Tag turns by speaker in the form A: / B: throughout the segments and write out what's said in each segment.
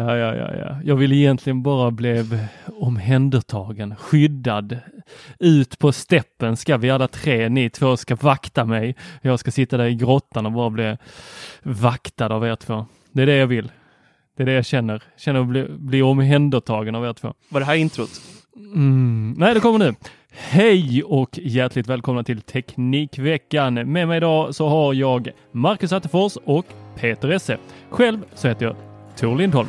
A: Ja, ja, ja, ja. Jag ville egentligen bara blev omhändertagen, skyddad. Ut på steppen ska vi alla tre. Ni två ska vakta mig. Jag ska sitta där i grottan och bara bli vaktad av er två. Det är det jag vill. Det är det jag känner. Känner att bli, bli omhändertagen av er två.
B: Var det här introt?
A: Mm. Nej, det kommer nu. Hej och hjärtligt välkomna till Teknikveckan. Med mig idag så har jag Marcus Attefors och Peter Esse. Själv så heter jag Tor Lindholm.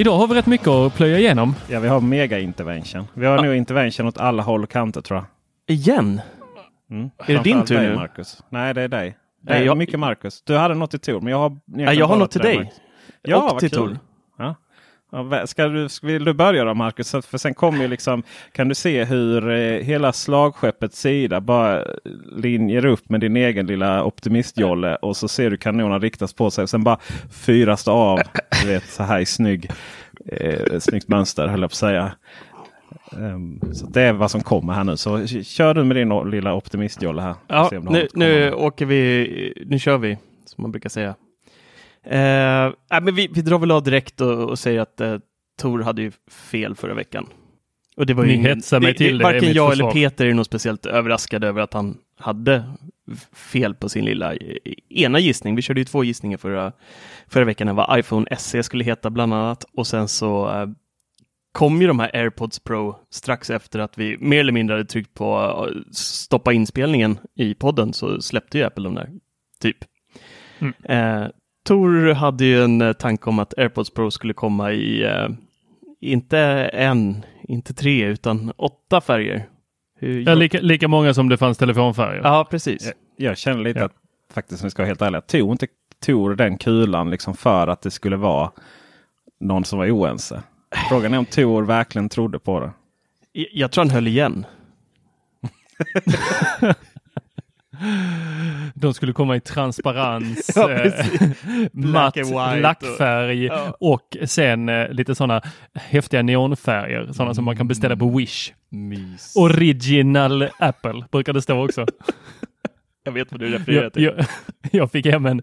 A: Idag har vi rätt mycket att plöja igenom.
B: Ja, vi har mega intervention. Vi har nu intervention åt alla håll och kanter tror jag.
A: Igen?
B: Mm.
A: Är det din tur
B: dig,
A: nu?
B: Marcus. Nej, det är dig. Det
A: Nej,
B: är
A: jag-
B: mycket Marcus. Du hade något till Tor, men jag har...
A: Ja, jag har något till dig.
B: Marcus. Ja,
A: Och till. Tor.
B: Ska du, vill du börja då Marcus? För sen kommer ju liksom, kan du se hur eh, hela slagskeppets sida bara linjer upp med din egen lilla optimistjolle och så ser du kanonerna riktas på sig. Sen bara fyras det av. Du vet så här i snygg, eh, snyggt mönster höll jag på att säga. Ehm, så det är vad som kommer här nu. Så kör du med din lilla optimistjolle här.
C: Ja, nu, nu åker vi, nu kör vi, som man brukar säga. Eh, nej, men vi, vi drar väl av direkt och, och säger att eh, Tor hade ju fel förra veckan. Och det var ju
A: Ni hetsar mig till det, det
C: Varken
A: mitt
C: jag eller Peter är nog speciellt överraskade över att han hade fel på sin lilla eh, ena gissning. Vi körde ju två gissningar förra, förra veckan. Det var iPhone SE skulle heta bland annat och sen så eh, kom ju de här AirPods Pro strax efter att vi mer eller mindre hade tryckt på eh, stoppa inspelningen i podden så släppte ju Apple de där, typ.
A: Mm.
C: Eh, Tor hade ju en eh, tanke om att AirPods Pro skulle komma i, eh, inte en, inte tre, utan åtta färger. Hur,
A: Ja, lika, lika många som det fanns telefonfärger.
C: ja, precis.
B: Jag, jag känner lite
A: Ja.
B: att faktiskt, om vi ska vara helt ärliga, tog inte Tor den kulan liksom för att det skulle vara någon som var oense. Frågan är om Tor verkligen trodde på det.
C: Jag, jag tror han höll igen.
A: De skulle komma i transparens,
C: Ja,
A: eh, matt lackfärg
C: och- ja.
A: och sen eh, lite sådana häftiga neonfärger, sådana som man kan beställa på Wish.
C: Mys.
A: Original Apple brukar det stå också.
C: jag vet vad du refererar
A: Jag,
C: till.
A: jag, jag fick hem en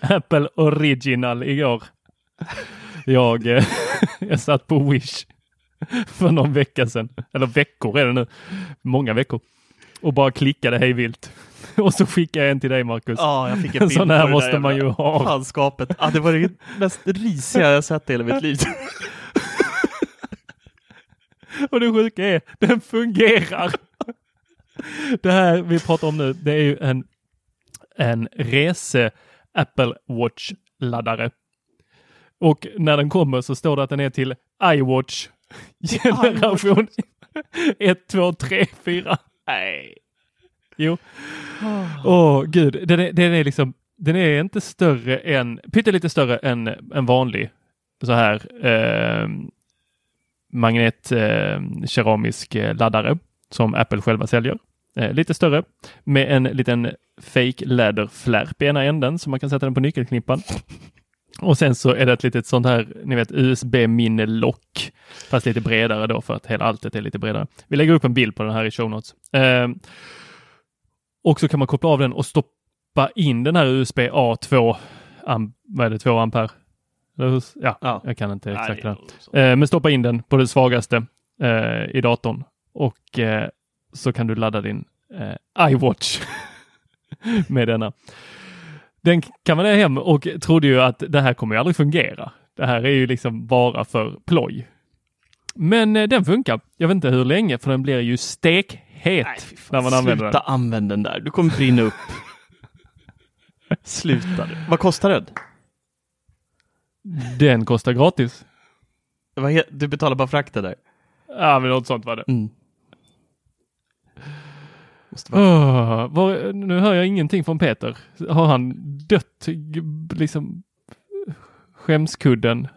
A: Apple Original igår. Jag, eh, jag satt på Wish för någon vecka sedan, eller veckor är det nu, många veckor, och bara klickade hej vilt. Och så skickade jag en till dig Marcus.
C: Ja, jag fick en bild
A: sån här
C: där
A: måste man ju ha.
C: Fanskapet. Ja, det var det mest risiga jag sett i hela mitt liv.
A: Och det sjuka är, den fungerar. Det här vi pratar om nu, det är ju en, en rese Apple Watch-laddare. Och när den kommer så står det att den är till iWatch generation. Ett, två, tre, fyra.
C: Nej.
A: Jo. Åh gud, den är, den är liksom, den är inte större än, pyttelite större än en vanlig så här eh, magnetkeramisk ehm, eh, eh, laddare som Apple själva säljer. Eh, lite större med en liten fake läderflärp i ena änden så man kan sätta den på nyckelknippan. Och sen så är det ett litet sånt här, ni vet USB-minnelock, fast lite bredare då för att hela alltet är lite bredare. Vi lägger upp en bild på den här i show notes. Eh, och så kan man koppla av den och stoppa in den här USB A2, am, vad är det, 2 ampere? Ja,
C: Ja.
A: jag kan inte exakt
C: Nej,
A: det. Eh, men stoppa in den på det svagaste eh, i datorn och eh, så kan du ladda din eh, iWatch med denna. Den kan man hem och trodde ju att det här kommer ju aldrig fungera. Det här är ju liksom bara för ploj. Men eh, den funkar. Jag vet inte hur länge för den blir ju stekhet
C: Nej,
A: när man använder
C: Sluta
A: den.
C: använd den där. Du kommer brinna upp. Sluta. du. Vad kostar den?
A: Den kostar gratis.
C: Du betalar bara frakten där.
A: Ja, men något sånt var det.
C: Mm. Måste vara...
A: Åh, var, nu hör jag ingenting från Peter. Har han dött? Liksom skämskudden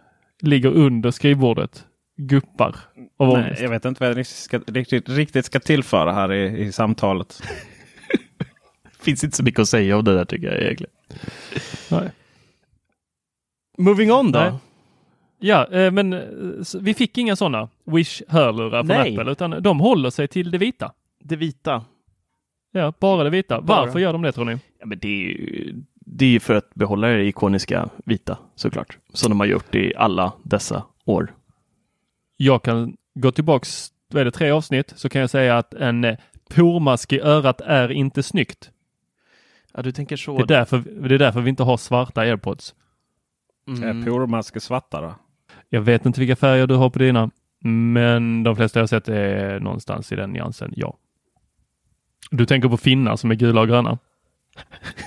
A: ligger under skrivbordet, guppar av
B: Nej,
A: ångest.
B: jag vet inte vad jag riktigt ska, riktigt, riktigt ska tillföra här i, i samtalet.
C: finns inte så mycket att säga om det där tycker jag egentligen.
A: Nej.
C: Moving on då.
A: Nej. Ja, eh, men eh, vi fick inga sådana Wish-hörlurar från
C: Nej.
A: Apple, utan de håller sig till det vita.
C: Det vita.
A: Ja, bara det vita.
C: Bara.
A: Varför gör de det tror ni?
C: Ja, men det, är ju, det är ju för att behålla det ikoniska vita såklart. Som de har gjort i alla dessa år.
A: Jag kan gå tillbaks, vad är det, tre avsnitt, så kan jag säga att en eh, pormask i örat är inte snyggt.
C: Ja, du tänker så.
A: Det är därför, det är därför vi inte har svarta airpods.
C: Mm.
B: Är pormasker svarta då?
A: Jag vet inte vilka färger du har på dina, men de flesta jag sett är någonstans i den nyansen, ja. Du tänker på finnar som är gula och gröna?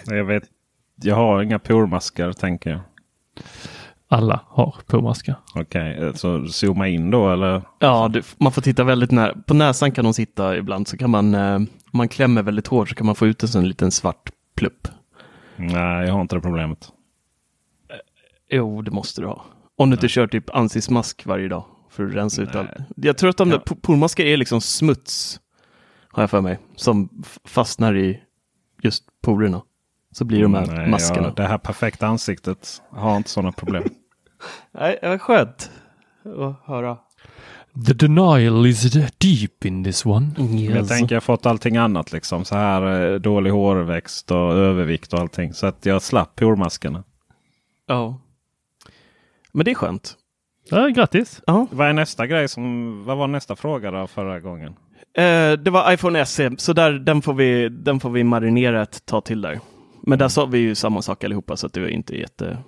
B: Jag vet. Jag har inga pormaskar tänker jag.
A: Alla har pormaskar.
B: Okej, eh, så zooma in då eller?
C: Ja, du, man får titta väldigt nära. På näsan kan de sitta ibland så kan man, eh, om man klämmer väldigt hårt så kan man få ut en sån liten svart plupp.
B: Nej, jag har inte det problemet.
C: Jo, det måste du ha. Om du inte kör typ ansiktsmask varje dag för att rensa ut
B: Nej.
C: allt. Jag tror att de
B: Ja.
C: po- pormaskar är liksom smuts, har jag för mig, som fastnar i just porerna. Så blir de här
B: Nej,
C: maskerna.
B: jag- det här perfekta ansiktet har inte sådana problem.
C: Nej, det var skönt att höra.
A: The denial is deep in this one.
B: Men Jag tänker jag fått allting annat liksom. Så här eh, dålig hårväxt och övervikt och allting. Så att jag slapp pormaskerna.
C: Ja. Men det är skönt.
A: Ja, grattis!
C: Ja.
B: Vad är nästa grej? Som, vad var nästa fråga då förra gången?
C: Eh, det var iPhone SE, så där, den, får vi, den får vi marinera ett tag till där. Men där sa vi ju samma sak allihopa så att det var inte jätte...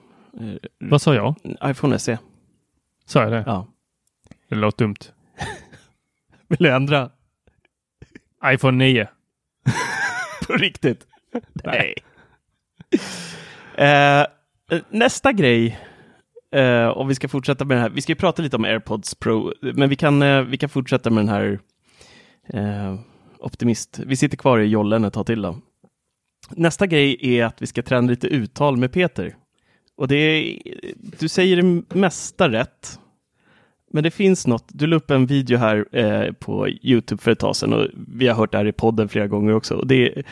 C: Eh,
A: Vad sa jag?
C: iPhone SE.
A: Sa jag det?
C: Ja.
A: Det låter dumt.
C: Vill du ändra?
A: iPhone 9.
C: På riktigt? Nej. Eh, nästa grej, eh, om vi ska fortsätta med det här. Vi ska ju prata lite om AirPods Pro, men vi kan, eh, vi kan fortsätta med den här optimist. Vi sitter kvar i jollen ett tag till då. Nästa grej är att vi ska träna lite uttal med Peter. Och det är, du säger det mesta rätt. Men det finns något, du la upp en video här eh, på Youtube för ett tag sedan och vi har hört det här i podden flera gånger också. Och det är,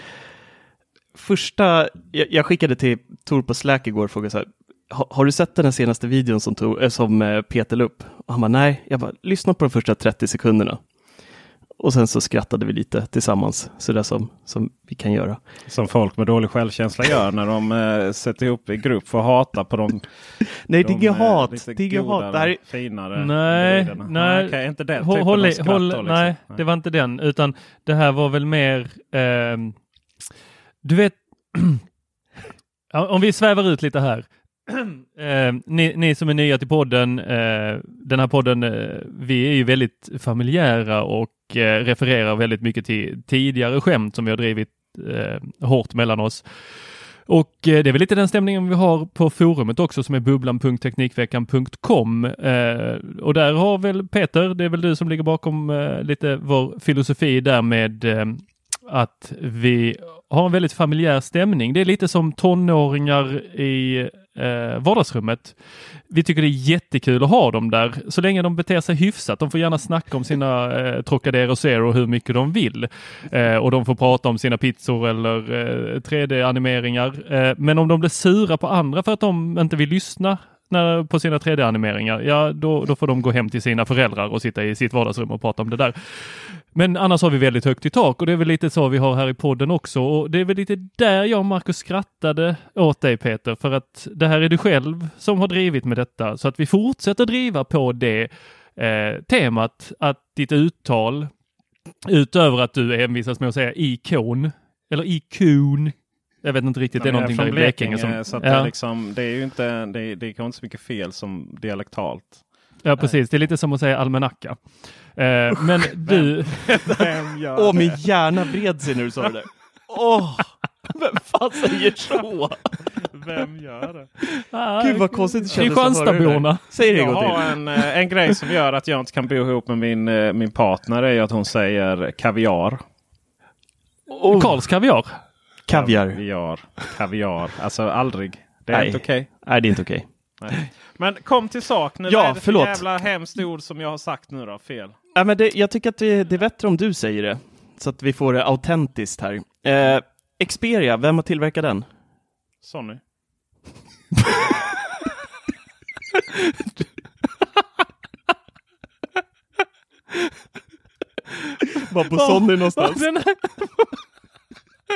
C: första, jag, jag skickade till Tor på Slack igår och frågade så här, har du sett den här senaste videon som, tog, eh, som eh, Peter la upp? Och han bara, nej, jag bara, lyssna på de första 30 sekunderna. Och sen så skrattade vi lite tillsammans, så där som, som vi kan göra.
B: Som folk med dålig självkänsla gör när de eh, sätter ihop i grupp för att hata på de,
C: Nej, det är inget
B: eh,
C: hat. Det är inget hat. Det här är,
B: finare
A: Nej, nej.
B: Okej, inte den
A: Håll,
B: typen
A: håll,
B: av skratt
A: håll,
B: liksom.
A: nej, det var inte den, utan det här var väl mer, ehm, du vet, om vi svävar ut lite här. Eh, ni, ni som är nya till podden, eh, den här podden, eh, vi är ju väldigt familjära och eh, refererar väldigt mycket till tidigare skämt som vi har drivit eh, hårt mellan oss. Och eh, det är väl lite den stämningen vi har på forumet också som är bubblan.teknikveckan.com. Eh, och där har väl Peter, det är väl du som ligger bakom eh, lite vår filosofi där med eh, att vi har en väldigt familjär stämning. Det är lite som tonåringar i eh, vardagsrummet. Vi tycker det är jättekul att ha dem där så länge de beter sig hyfsat. De får gärna snacka om sina eh, Trocadero Zero hur mycket de vill eh, och de får prata om sina pizzor eller eh, 3D-animeringar. Eh, men om de blir sura på andra för att de inte vill lyssna när, på sina 3D-animeringar, ja då, då får de gå hem till sina föräldrar och sitta i sitt vardagsrum och prata om det där. Men annars har vi väldigt högt i tak och det är väl lite så vi har här i podden också. Och det är väl lite där jag och Marcus skrattade åt dig Peter, för att det här är du själv som har drivit med detta. Så att vi fortsätter driva på det eh, temat att ditt uttal, utöver att du envisas med att säga ikon, eller ikon, jag vet inte riktigt, det är någonting
B: från
A: där i Blekinge.
B: Blekinge,
A: som,
B: så att
A: ja.
B: det, är liksom, det är ju inte, det det är kanske inte så mycket fel som dialektalt.
A: ja, precis. Det är lite som att säga almanacka. Eh, men du,
C: Åh,
B: det?
C: min hjärna vred sig när du sa det där. Åh, vem fan säger så?
B: Vem gör det?
C: Gud vad konstigt det kändes.
A: Kristianstadborna.
C: Säg det en
B: Jag har
C: till.
B: en, eh, en grej som gör att jag inte kan bo ihop med min, eh, min partner är att hon säger kaviar.
C: Oh,
A: Karls kaviar.
C: Kaviar.
B: Kaviar. Kaviar. Alltså aldrig. Det är
C: Nej.
B: inte okej.
C: Nej, det är inte okej.
B: Nej. Men kom till sak nu.
C: Ja,
B: Vad är det för
C: förlåt.
B: jävla hemskt ord som jag har sagt nu då? Fel.
C: Ja, men det, jag tycker att det, det är bättre om du säger det. Så att vi får det autentiskt här. Eh, Xperia, vem har tillverkat den?
B: Sonny.
C: Var på Sonny någonstans?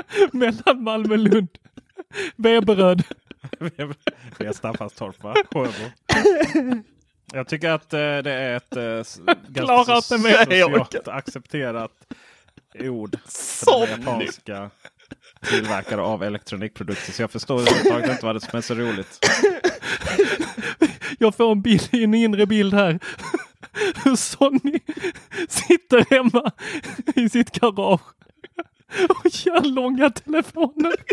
A: Mellan Malmö och Lund. Veberöd.
B: Det är Staffanstorp va? Sjöbo. Jag tycker att eh, det är ett eh, ganska socialt accepterat ord den japanska tillverkare av elektronikprodukter. Så jag förstår överhuvudtaget inte vad det som är så roligt.
A: Jag får en, bild, en inre bild här. Hur Sonny sitter hemma i sitt garage och gör långa telefoner.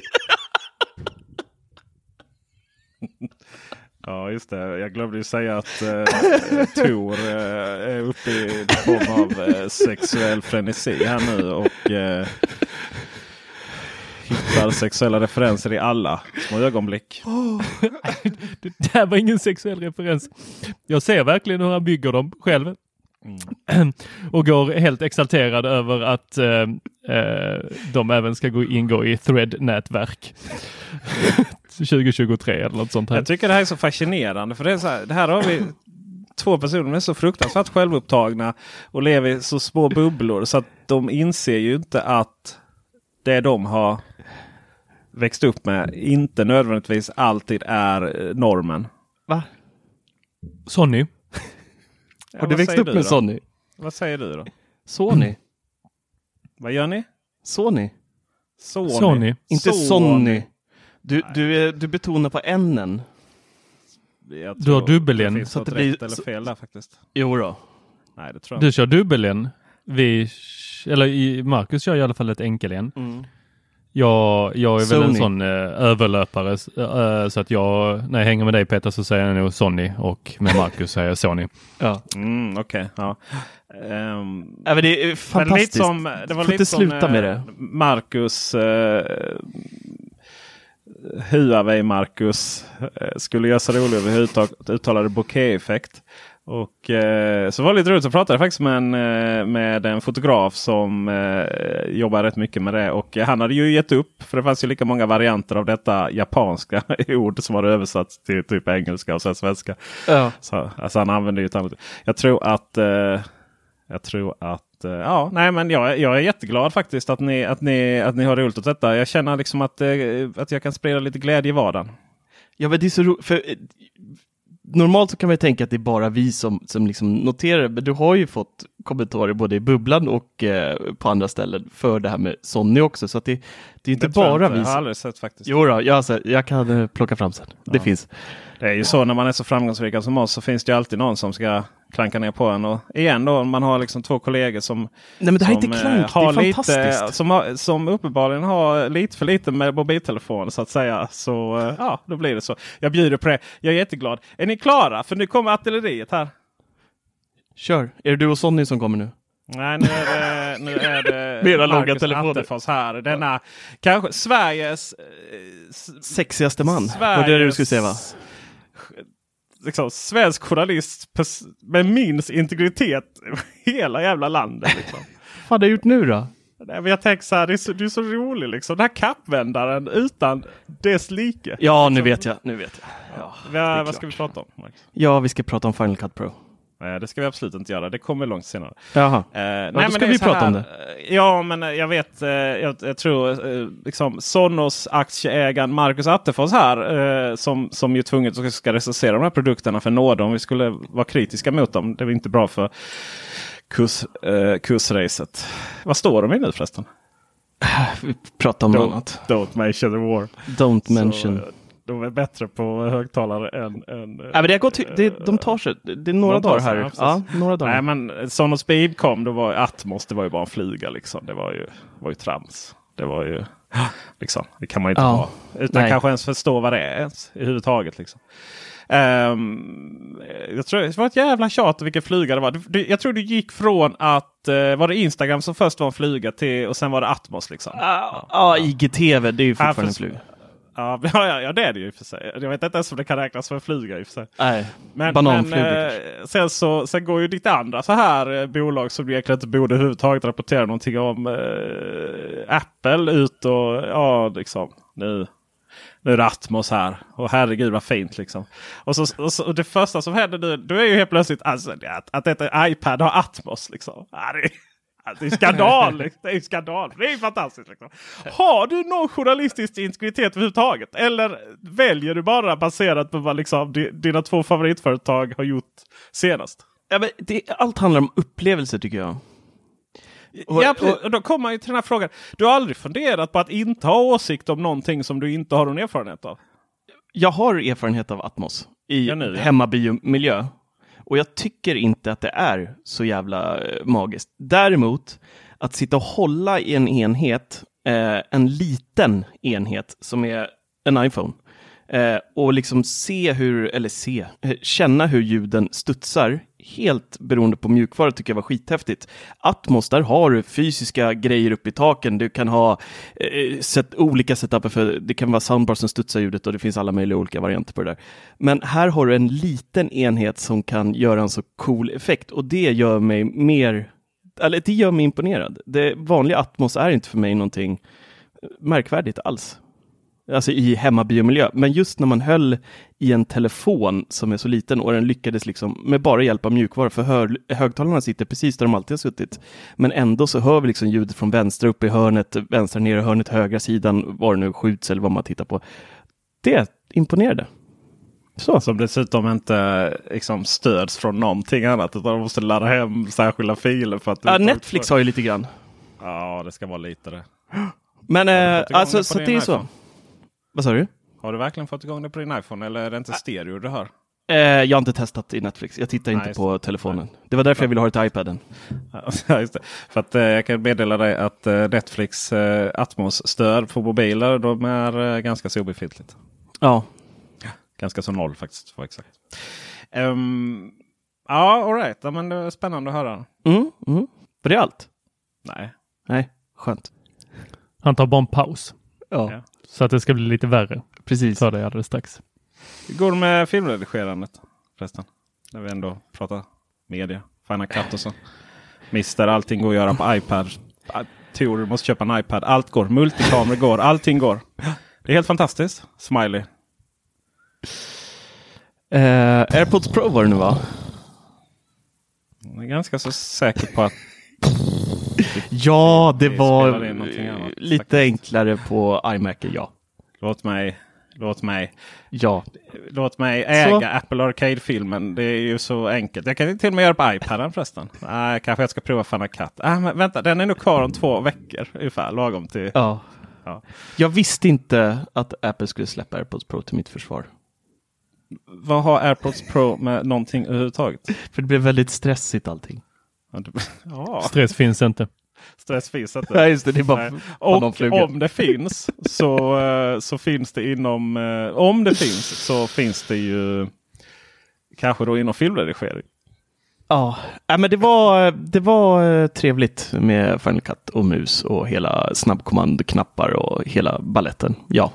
B: Ja just det, jag glömde ju säga att eh, Tor eh, är uppe i form av eh, sexuell frenesi här nu och eh, hittar sexuella referenser i alla små ögonblick.
A: Det här var ingen sexuell referens. Jag ser verkligen hur han bygger dem själv. Och går helt exalterad över att eh, eh, de även ska gå, ingå i Thread-nätverk. 2023 eller något sånt här.
B: Jag tycker det här är så fascinerande. För det, är så här, det här har vi två personer som är så fruktansvärt självupptagna och lever i så små bubblor så att de inser ju inte att det de har växt upp med inte nödvändigtvis alltid är eh, normen.
C: Va?
A: Sonny.
B: Ja,
C: Har du växt upp med
B: då?
C: Sonny?
B: Vad säger du då?
C: Sony?
B: Vad gör ni?
C: Sony?
B: Sony.
A: Sony.
C: Inte
B: Sony.
C: Sonny. Du, du, är- du betonar på n
B: Jag
A: Du har
B: finns
C: så att det blir-
B: rätt eller fel där faktiskt.
C: Jo då.
B: Nej det tror jag
A: Du
B: inte.
A: kör dubbel-en. Vi, eller Marcus kör i alla fall ett enkel-en.
C: Mm.
A: Jag, jag är väl en
C: Sony.
A: sån eh, överlöpare eh, så att jag, när jag hänger med dig Peter så säger jag nog Sonny och med Marcus säger jag Sony.
C: Ja.
B: Mm, Okej, ja. Ehm,
C: ja det är fantastiskt.
B: lite som, det var
C: Får
B: lite
C: inte
B: som
C: sluta
B: eh,
C: med det.
B: Marcus eh, Huawei Marcus eh, skulle göra sig rolig överhuvudtaget. Uttalade bokeh-effekt. Och eh, så var det lite roligt. Pratade jag faktiskt med en, eh, med en fotograf som eh, jobbar rätt mycket med det. Och han hade ju gett upp. För det fanns ju lika många varianter av detta japanska ord som har översatts till typ engelska och sen svenska.
C: Ja.
B: Så, alltså han använder ju ett annat. Jag tror att eh, jag tror att eh, ja, nej, men jag, jag är jätteglad faktiskt att ni, att, ni, att ni har roligt åt detta. Jag känner liksom att, eh, att jag kan sprida lite glädje i vardagen.
C: Ja men det är så roligt, normalt så kan man ju tänka att det är bara vi som, som liksom noterar det, men du har ju fått kommentarer både i bubblan och eh, på andra ställen för det här med Sonny också, så det, det är inte
B: Det
C: bara
B: inte.
C: vi
B: Jag har
C: som...
B: aldrig sett faktiskt.
C: Jo då, jag, alltså, jag kan eh, plocka fram sen. Det finns.
B: Det är ju så när man är så framgångsrika som oss så finns det ju alltid någon som ska klanka ner på en. Och igen då, man har liksom två kollegor som,
C: Nej men det här är
B: som,
C: inte
B: eh,
C: klank, det
B: har
C: är
B: lite, som, har, som uppenbarligen har lite för lite med mobiltelefon så att säga. Så eh, ja, då blir det så. Jag bjuder på det. Jag är jätteglad. Är ni klara? För nu kommer artilleriet här.
C: Kör! Är det du och Sonny som kommer nu?
B: Nej, nu är det, nu är det
C: Mera långa telefoner.
B: Attefors här. Denna kanske Sveriges... eh,
C: Sexigaste man. Var det det du skulle säga va?
B: Liksom, svensk journalist med minst integritet hela jävla landet. Liksom.
C: Vad har du gjort nu då?
B: Nej, men jag tänker så här, det är så, du är så rolig liksom. Den här kappvändaren utan dess like.
C: Ja, nu vet jag. Nu vet jag. Ja, det
B: Vad, vad
C: klart.
B: ska vi prata om? Max?
C: ja, vi ska prata om Final Cut Pro.
B: Nej, det ska vi absolut inte göra. Det kommer långt senare.
C: Jaha.
B: Eh, nej,
C: då ska
B: det
C: vi prata om
B: eh, Ja, men eh, jag vet. eh, jag, jag tror eh, liksom Sonos aktieägaren Marcus Attefors här eh, som, som ju tvunget ska- ska recensera de här produkterna för nåde om vi skulle vara kritiska mot dem. Det är inte bra för kurs, eh, kursracet. Vad står de i nu förresten?
C: Vi pratar om
B: Don't,
C: annat.
B: don't mention the war.
C: Don't mention.
B: Så, eh, de är bättre på högtalare än... än
C: Ja, men det har gått, det, de tar sig. Det är några
B: De
C: dagar
B: sig,
C: här.
B: ja,
C: några dagar.
B: Nej men Sonos Beam kom, då var Atmos, det var ju bara en flyga liksom. Det var ju, var ju trams. Det var ju, liksom, det kan man ju inte
C: Ja.
B: ha. Utan
C: Nej.
B: kanske ens förstå vad det är ens, överhuvudtaget. Liksom. Ehm, jag tror det var ett jävla tjat vilken flyga det var. Du, du, jag tror du gick från att, eh, var det Instagram som först var en flyga till och sen var det Atmos liksom.
C: Ja, ja, IGTV, det är ju fortfarande en
B: för-
C: flyg.
B: Ja, ja, ja, det är det ju i och för sig. Jag vet inte ens om det kan räknas som en flyga i och för sig.
C: Nej,
B: Men,
C: bananflugor
B: men eh, sen, så, sen går ju ditt andra så här eh, bolag som du egentligen inte borde överhuvudtaget rapportera någonting om. Eh, Apple ut och ja, liksom nu. Nu är det Atmos här. Och herregud vad fint liksom. Och, så, och, så, och det första som händer nu, då är ju helt plötsligt alltså, att, att detta iPad har Atmos. Liksom. Ja, det, ja, det är skandal. liksom. Det är skandal. Det är fantastiskt. Liksom. Har du någon journalistisk integritet överhuvudtaget? Eller väljer du bara baserat på vad liksom, di- dina två favoritföretag har gjort senast?
C: Ja, men det, allt handlar om upplevelser tycker jag. Och-
B: ja, precis. och då kommer man ju till den här frågan. Du har aldrig funderat på att inte ha åsikt om någonting som du inte har någon erfarenhet av?
C: Jag har erfarenhet av Atmos i
B: Ja, nu, ja.
C: hemmabiomiljö. Och jag tycker inte att det är så jävla eh, magiskt. Däremot, att sitta och hålla i en enhet, eh, en liten enhet som är en iPhone, eh, och liksom se hur, eller se, eh, känna hur ljuden studsar, helt beroende på mjukvara, tycker jag var skithäftigt. Atmos, där har du fysiska grejer uppe i taken, du kan ha eh, set, olika setuper för, det kan vara soundbar som studsar ljudet och det finns alla möjliga olika varianter på det där. Men här har du en liten enhet som kan göra en så cool effekt och det gör mig mer, eller det gör mig imponerad. Det vanliga Atmos är inte för mig någonting märkvärdigt alls. Alltså i hemmabiomiljö. Men just när man höll i en telefon som är så liten och den lyckades liksom med bara hjälp av mjukvara, för hör, högtalarna sitter precis där de alltid har suttit. Men ändå så hör vi liksom ljudet från vänstra upp i hörnet, vänstra ner i hörnet, högra sidan, var det nu skjuts eller vad man tittar på. Det imponerade. Så.
B: Som dessutom inte liksom, stöds från någonting annat. Utan de måste ladda hem särskilda filer. för att
C: Ja, Netflix har ju lite grann.
B: Ja, det ska vara lite det.
C: Men
B: igång
C: alltså, så det är så. Vad sa du?
B: Har du verkligen fått igång det på din iPhone eller är det inte stereo du hör?
C: Eh, jag har inte testat i Netflix. Jag tittar
B: Nej,
C: inte
B: just
C: på telefonen. Det var därför jag ville ha det till iPaden.
B: Ja, just det. För att eh, jag kan meddela dig att eh, Netflix eh, Atmos-stöd på mobiler de är eh, ganska så obefintligt.
C: Ja,
B: Ganska så noll faktiskt. För exakt. Um, ja, alright. Ja, men det är spännande att höra.
C: mm, mm. Var det allt?
B: Nej.
C: Nej, skönt.
A: Han tar bara en paus.
C: Ja,
B: Ja.
A: Så att det ska bli lite värre
C: precis.
A: för dig alldeles strax.
B: Hur går det med filmredigerandet förresten? När vi ändå pratar media. Final Cut och så. Mister, allting går att göra på iPad. Tor, du måste köpa en iPad. Allt går. Multikameror går. Allting går. Det är helt fantastiskt. Smiley.
C: Eh, AirPods Pro var det nu va?
B: Jag är ganska så säker på att
C: Ja, det
B: Vi
C: var
B: annat,
C: lite
B: faktiskt.
C: enklare på iMac, ja.
B: låt mig, låt mig,
C: Ja,
B: låt mig äga Apple Arcade-filmen. Det är ju så enkelt. Jag kan till och med göra på iPaden förresten. Nej, kanske jag ska prova Final Cut. Ah, men vänta, den är nog kvar om två veckor ungefär. Lagom till.
C: ja.
B: Ja.
C: Jag visste inte att Apple skulle släppa AirPods Pro till mitt försvar.
B: vad har AirPods Pro med någonting överhuvudtaget?
C: För det blev väldigt stressigt allting.
B: Det- Ja,
A: Stress finns inte.
B: Stress finns inte.
C: Ja, just det. Det bara
B: Nej. Och om det finns så, eh, så finns det inom... eh, Om det finns så finns det ju kanske då inom filmredigering.
C: Ja, ja men det var, det var eh, trevligt med Final Cut och mus och hela snabbkommandoknappar och hela balletten. Ja,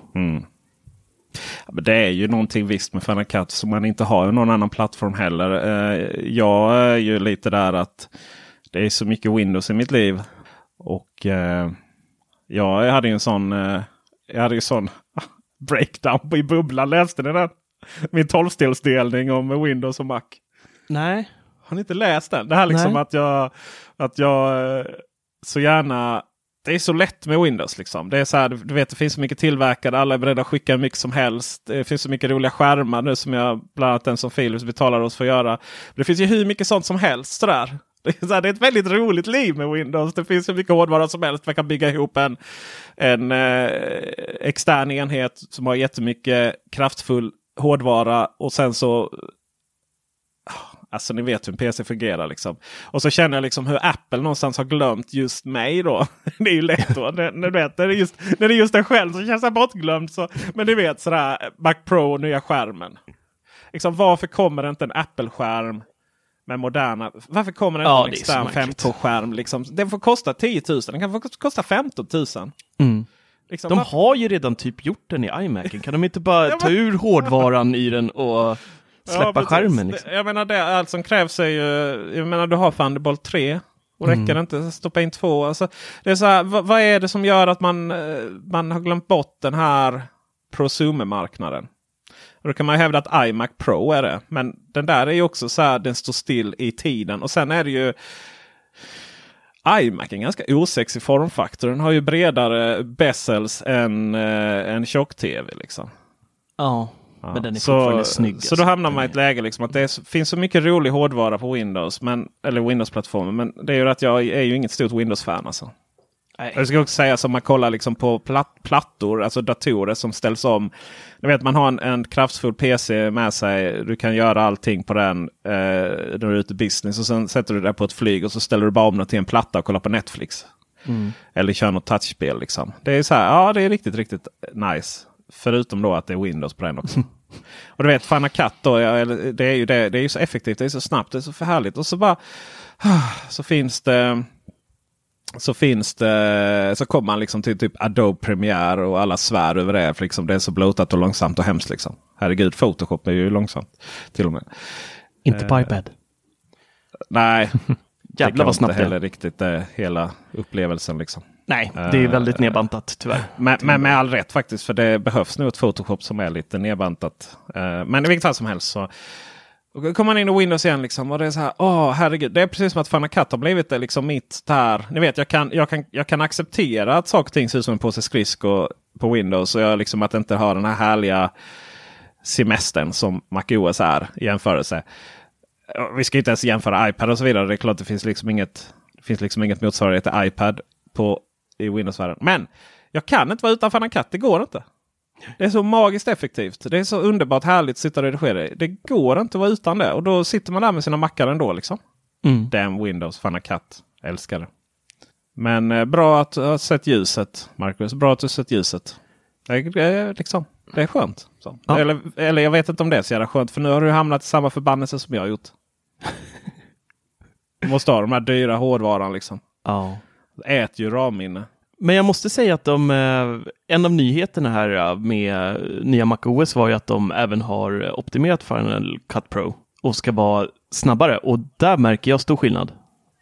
B: Ja, men det är ju någonting visst med Final Cut som man inte har i någon annan plattform heller. Jag är ju lite där att det är så mycket Windows i mitt liv. Och eh, jag hade ju en sån, eh, jag hade en sån breakdown i bubblan. Läste ni den? Min tolvstelsdelning om Windows och Mac.
C: nej.
B: Har ni inte läst den? Det här liksom
C: Nej.
B: att jag, att jag eh, så gärna... Det är så lätt med Windows. Liksom. Det är så här, du vet, det finns så mycket tillverkare. Alla är beredda att skicka hur mycket som helst. Det finns så mycket roliga skärmar nu som jag, bland annat den som Philips betalar oss för att göra. Det finns ju hur mycket sånt som helst. Sådär. Det är, ett väldigt roligt liv med Windows. Det finns hur mycket hårdvara som helst. Man kan bygga ihop en, en eh, extern enhet som har jättemycket kraftfull hårdvara. Och sen så Alltså ni vet hur en PC fungerar liksom. Och så känner jag liksom hur Apple någonstans har glömt just mig då. Det är ju lätt då. När, när, du vet, när, det är just, när det är just en själv så känns jag bortglömd. Så, men ni vet sådär Mac Pro och nya skärmen. Liksom, varför kommer det inte en Apple-skärm med moderna... Varför kommer inte
C: Ja,
B: en extern
C: märkligt.
B: 5K-skärm? Liksom? Den får kosta 10 000. Den kan få kosta 15 000.
C: Mm.
B: Liksom,
C: De
B: varför-
C: har ju redan typ gjort den i iMacen. Kan de inte bara
B: Ja,
C: ta ur hårdvaran i den och släppa
B: precis.
C: skärmen? Liksom?
B: Jag menar det allt som krävs är ju... Jag menar du har Thunderbolt 3. Och räcker det inte stoppa in två. Alltså, det är så här, vad, vad är det som gör att man, eh, man har glömt bort den här prosumer-marknaden? Och Då kan man hävda att iMac Pro är det. Men den där är ju också så här, den står still i tiden. Och sen är det ju iMac är en ganska osexig formfaktor. Den har ju bredare bezels än eh, en tjock-tv. Liksom.
C: Ja,
B: Ja,
C: men den är
B: så,
C: fortfarande snygg.
B: Så då hamnar man i ett läge liksom att det är, finns så mycket rolig hårdvara på Windows. Men, eller Windows-plattformen. Men det är ju att jag är ju inget stort Windows-fan. Alltså.
C: Nej.
B: Jag ska också säga som man kollar liksom på platt, plattor, alltså datorer som ställs om. Du vet man har en, en kraftfull PC med sig. Du kan göra allting på den eh, när du är ute i business. Och sen sätter du det på ett flyg och så ställer du bara om det till en platta och kollar på Netflix. Eller kör något touchspel. Liksom. Det är så här, ja det är riktigt, riktigt nice. Förutom då att det är Windows på den också. och du vet Final Cut då, det är ju det, det är ju så effektivt, det är så snabbt, det är så för härligt. Och så bara så finns det så finns det, så kommer man liksom till typ Adobe Premiere och alla svär över det. För liksom det är så blotat och långsamt och hemskt. Liksom. Herregud, Photoshop är ju långsamt. Till och med.
C: Inte på iPad.
B: Nej,
C: Jävlar
B: kan
C: vad snabbt
B: inte
C: det
B: heller
C: är.
B: riktigt eh, hela upplevelsen. Liksom.
C: Nej, det är väldigt nedbantat tyvärr.
B: Men, men med all rätt faktiskt. För det behövs nog ett Photoshop som är lite nedbantat. Eh, men i vilket fall som helst så och kommer man in i Windows igen liksom, och det är så här. Åh herregud. Det är precis som att Fanna Cut har blivit det, liksom mitt där. Ni vet jag kan, jag, kan, jag kan acceptera att saker och ting ser ut som en påse skridskor på Windows. Och jag liksom att inte ha den här härliga semestern som MacOS är i jämförelse. Vi ska inte ens jämföra iPad och så vidare. Det är klart det finns liksom inget, det finns liksom inget motsvarighet till iPad på, i Windows-världen. Men jag kan inte vara utan Fanna Cut. Det går inte. Det är så magiskt effektivt. Det är så underbart härligt att sitta och redigera. Det går inte att vara utan det. Och då sitter man där med sina mackar ändå. Liksom.
C: Mm.
B: Damn Windows, Final Cut. Älskar det. Men eh, bra att du har sett ljuset, Marcus. Bra att du har sett ljuset. Det är, liksom, det är skönt.
C: Ja.
B: Eller, eller jag vet inte om det är så jävla skönt. För nu har du hamnat i samma förbannelse som jag har gjort. Du måste ha de här dyra hårdvaran liksom.
C: Ja.
B: Det äter ju RAM-minne.
C: Men jag måste säga att de, eh, en av nyheterna här eh, med nya MacOS var ju att de även har optimerat Final Cut Pro och ska vara snabbare. Och där märker jag stor skillnad.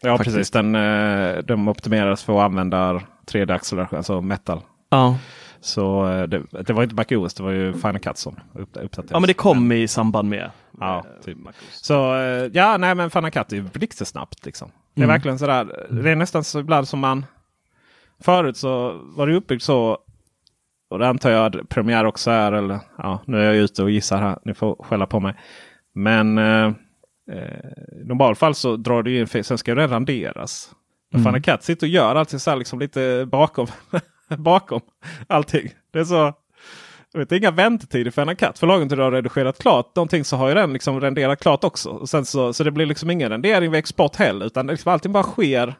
B: Ja
C: Faktiskt.
B: precis. Den, eh, de optimeras för att använda 3D-acceleration, alltså metal.
C: Ja.
B: Så eh, det, det var inte MacOS, det var ju Final Cut som upp- uppdaterades.
C: ja, men det kom i samband med
B: Ja,
C: eh,
B: typ. Så eh, ja, nej men Final Cut är ju blixtsnabbt. Liksom. Det är
C: Mm.
B: verkligen sådär. Det är nästan så ibland som man... Förut så var det uppbyggt så. Och det antar jag att Premiere också är. Eller, ja, nu är jag ute och gissar här. Ni får skälla på mig. Men eh, eh, i normalfall så drar ju in. Sen ska den renderas.
C: Mm.
B: Final Cut sitter och gör allting så här liksom lite bakom. bakom allting. Det är så. Vet, det är inga väntetider för Final Cut. För lagom till du har redigerat klart någonting så har ju den liksom renderat klart också. Och sen så, så det blir liksom ingen rendering vid export heller. Utan liksom allting bara sker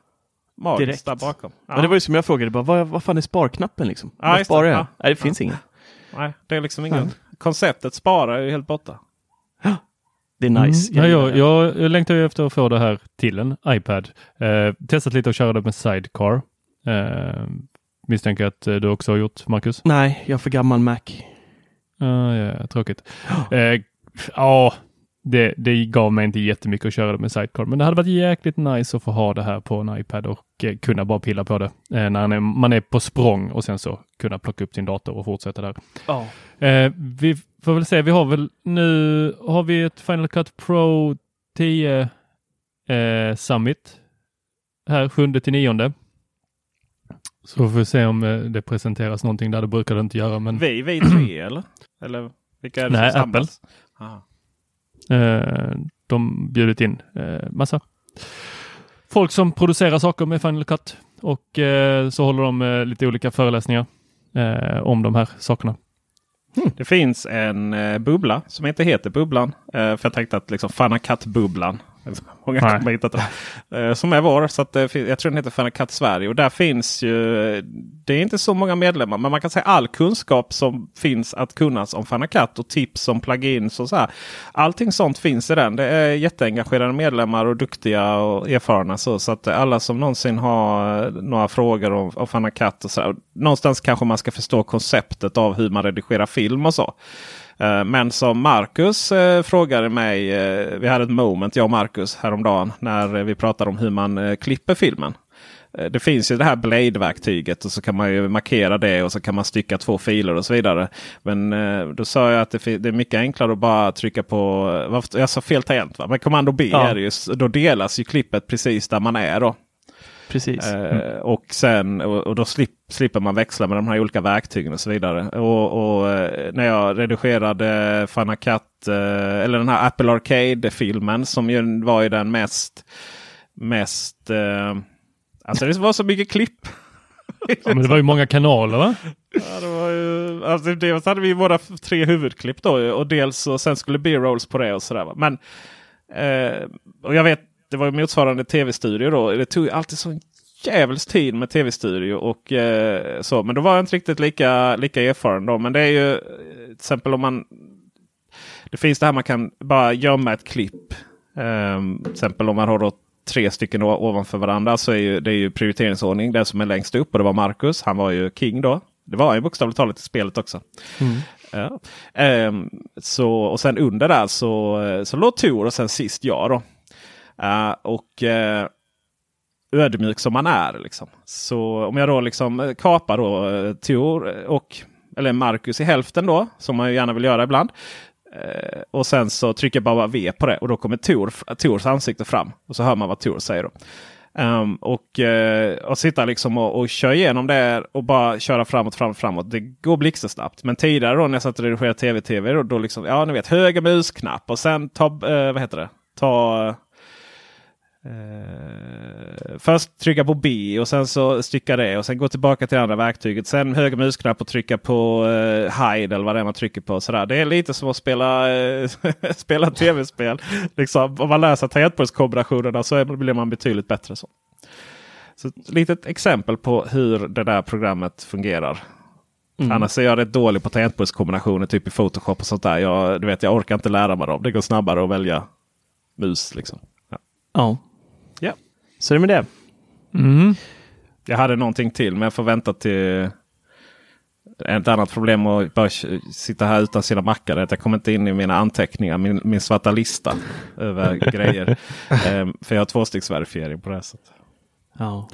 C: Direkt.
B: där bakom.
C: Men det var ju som jag frågade, bara, vad, vad fan är sparknappen liksom?
B: Ja,
C: vad sparar jag?
B: Ja.
C: Nej, det finns ingen.
B: Nej, det är liksom ingen... Konceptet spara är ju helt borta.
C: Det är nice.
A: Mm. Ja, jag,
C: det.
A: jag, jag längtar ju efter att få det här till en iPad. Eh, testat lite att köra det med Sidecar. Eh, misstänker att eh, du också har gjort, Marcus?
C: Nej, jag är för gammal Mac.
A: Ja, ja, tråkigt. Eh, ja, det, det gav mig inte jättemycket att köra det med Sidecar, men det hade varit jäkligt nice att få ha det här på en iPad och eh, kunna bara pilla på det eh, när man är, man är på språng och sen så kunna plocka upp sin dator och fortsätta där.
C: Ja.
A: Eh, vi får väl se, vi har väl nu har vi ett Final Cut Pro 10 eh, Summit här 7 till 9. Så får vi se om eh, det presenteras någonting där, det brukar det inte göra. Men
B: Vi, vi tre eller? Eller vilka är det
A: Nej,
B: som samlas? Aha.
A: Eh, de bjudit in eh, massa folk som producerar saker med Final Cut och eh, så håller de lite olika föreläsningar om de här sakerna.
B: Det finns en bubbla som inte heter Bubblan. För jag tänkte att liksom Final Cut-bubblan. Många
A: Nej.
B: kommer hitta det. Eh, som är vår. Så att, eh, jag tror den heter Final Cut Sverige. Och där finns ju. Det är inte så många medlemmar. Men man kan säga all kunskap som finns att kunnas om Final Cut. Och tips om plugins och så här. Allting sånt finns i den. Det är jätteengagerade medlemmar och duktiga och erfarna. Så, så att alla som någonsin har eh, några frågor om, om Final Cut. Och så här, någonstans kanske man ska förstå konceptet av hur man redigerar film och så. Eh, Men som Marcus eh, frågade mig, eh, vi hade ett moment jag och Marcus häromdagen när vi pratade om hur man klipper filmen. Det finns ju det här Blade-verktyget och så kan man ju markera det och så kan man stycka två filer och så vidare. Men då sa jag att det, är mycket enklare att bara trycka på, jag sa fel tangent va? Men kommando B
C: Ja.
B: är det ju, då delas ju klippet precis där man är då.
C: Precis.
B: Eh, och, sen, och, då slip, slipper man växla med de här olika verktygen och så vidare. Och, och eh, när jag redigerade Final Cut, eh, eller den här Apple Arcade-filmen som ju var ju den mest... mest alltså det var så mycket klipp.
A: Ja, men det var ju många kanaler va?
B: Ja, det var ju, alltså dels hade vi våra tre huvudklipp då och dels och sen skulle B-rolls på det och sådär. Men eh, och jag vet, det var motsvarande tv-studio då. Det tog alltid så jävels tid med tv-studio och eh, så. Men då var jag inte riktigt lika, lika erfaren då. Men det är ju eh, till exempel om man det finns det här man kan bara gömma ett klipp. Um, till exempel om man har då tre stycken ovanför varandra så är ju, det är ju prioriteringsordning. Den som är längst upp och det var Marcus. Han var ju king då. Det var han ju bokstavligt talat i spelet också. Ja. Ehm, så, och sen under där så, så låg Tor och sen sist jag. då. Uh, och uh, ödmjuk som man är. Liksom. Så om jag då liksom eh, kapar då uh, Tor och eller Marcus i hälften då. Som man ju gärna vill göra ibland. Uh, och sen så trycker jag bara V på det och då kommer Tor, Tors ansikte fram. Och så hör man vad Tor säger. då. Um, och, uh, och sitta liksom och, och köra igenom det och bara köra framåt, framåt, framåt. Det går blixtsnabbt. Men tidigare då när jag satt och redigerade tv-tv. Då, då liksom, ja ni vet höger musknapp och sen ta, uh, vad heter det? Ta Eh, först trycka på B och sen så stycka det och sen gå tillbaka till andra verktyget. Sen höger musknapp och trycka på eh, hide eller vad det är man trycker på. Sådär. Det är lite som att spela, eh, spela tv-spel. Liksom, om man lär sig tangentbordskombinationerna så blir man betydligt bättre. Så. Så ett litet exempel på hur det där programmet fungerar. Annars är jag rätt dålig på tangentbordskombinationer typ i Photoshop och sånt där. Jag, du vet, jag orkar inte lära mig dem. Det går snabbare att välja mus. Liksom. Ja.
C: Ja. Så är det med det.
A: Mm.
B: Jag hade någonting till men jag får vänta till ett annat problem att bara sitta här utan sina mackar. är att Jag kommer inte in i mina anteckningar, min, min svarta lista över grejer. Ehm, för jag har tvåstegsverifiering på det här sättet.
C: Ja.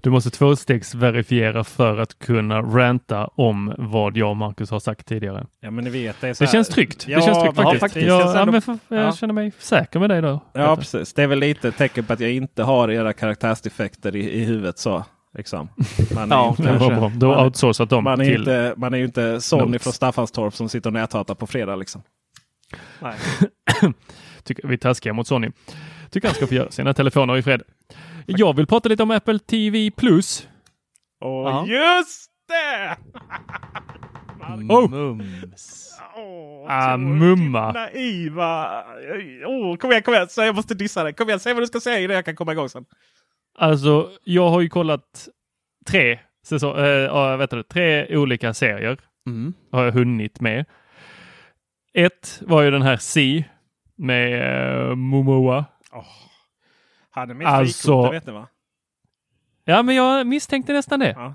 A: Du måste tvåstegsverifiera för att kunna ranta om vad jag och Marcus har sagt tidigare.
B: Ja men ni vet, det är så
A: Det
B: här-
A: känns tryggt.
B: Ja,
A: det känns tryggt faktiskt.
B: faktiskt.
A: Jag,
B: Jag
A: men för, jag
B: ja.
A: känner mig säker med dig då.
B: Ja precis. Det är väl lite ett tecken på att jag inte har era karaktärsdefekter i, i huvudet så. Liksom. Man är
C: Ja,
B: inte,
A: Det var bra. Du har outsourcat dem
B: man är,
A: till...
B: inte, man är ju inte Sonny
A: Notes.
B: från Staffanstorp som sitter och näthatar på fredag. Liksom.
A: Tycker vi är taskiga mot Sony. Tycker han ska få göra sina telefoner i fred. Jag vill prata lite om Apple TV Plus.
B: Och
C: Ja.
B: just det!
A: Oh.
C: Mums.
A: Ah, mumma.
B: Naiva. Oh, kom igen, kom igen. Så jag måste dissa dig. Kom igen, säg vad du ska säga innan jag kan komma igång sen.
A: Alltså, jag har ju kollat tre, säsong, äh, vet du, tre olika serier.
C: Mm.
A: Har jag hunnit med. Ett var ju den här C med uh, Momoa.
B: Han är mitt
A: Alltså-
B: frikort, det vet ni va?
A: Ja, men jag misstänkte nästan det.
B: Ja.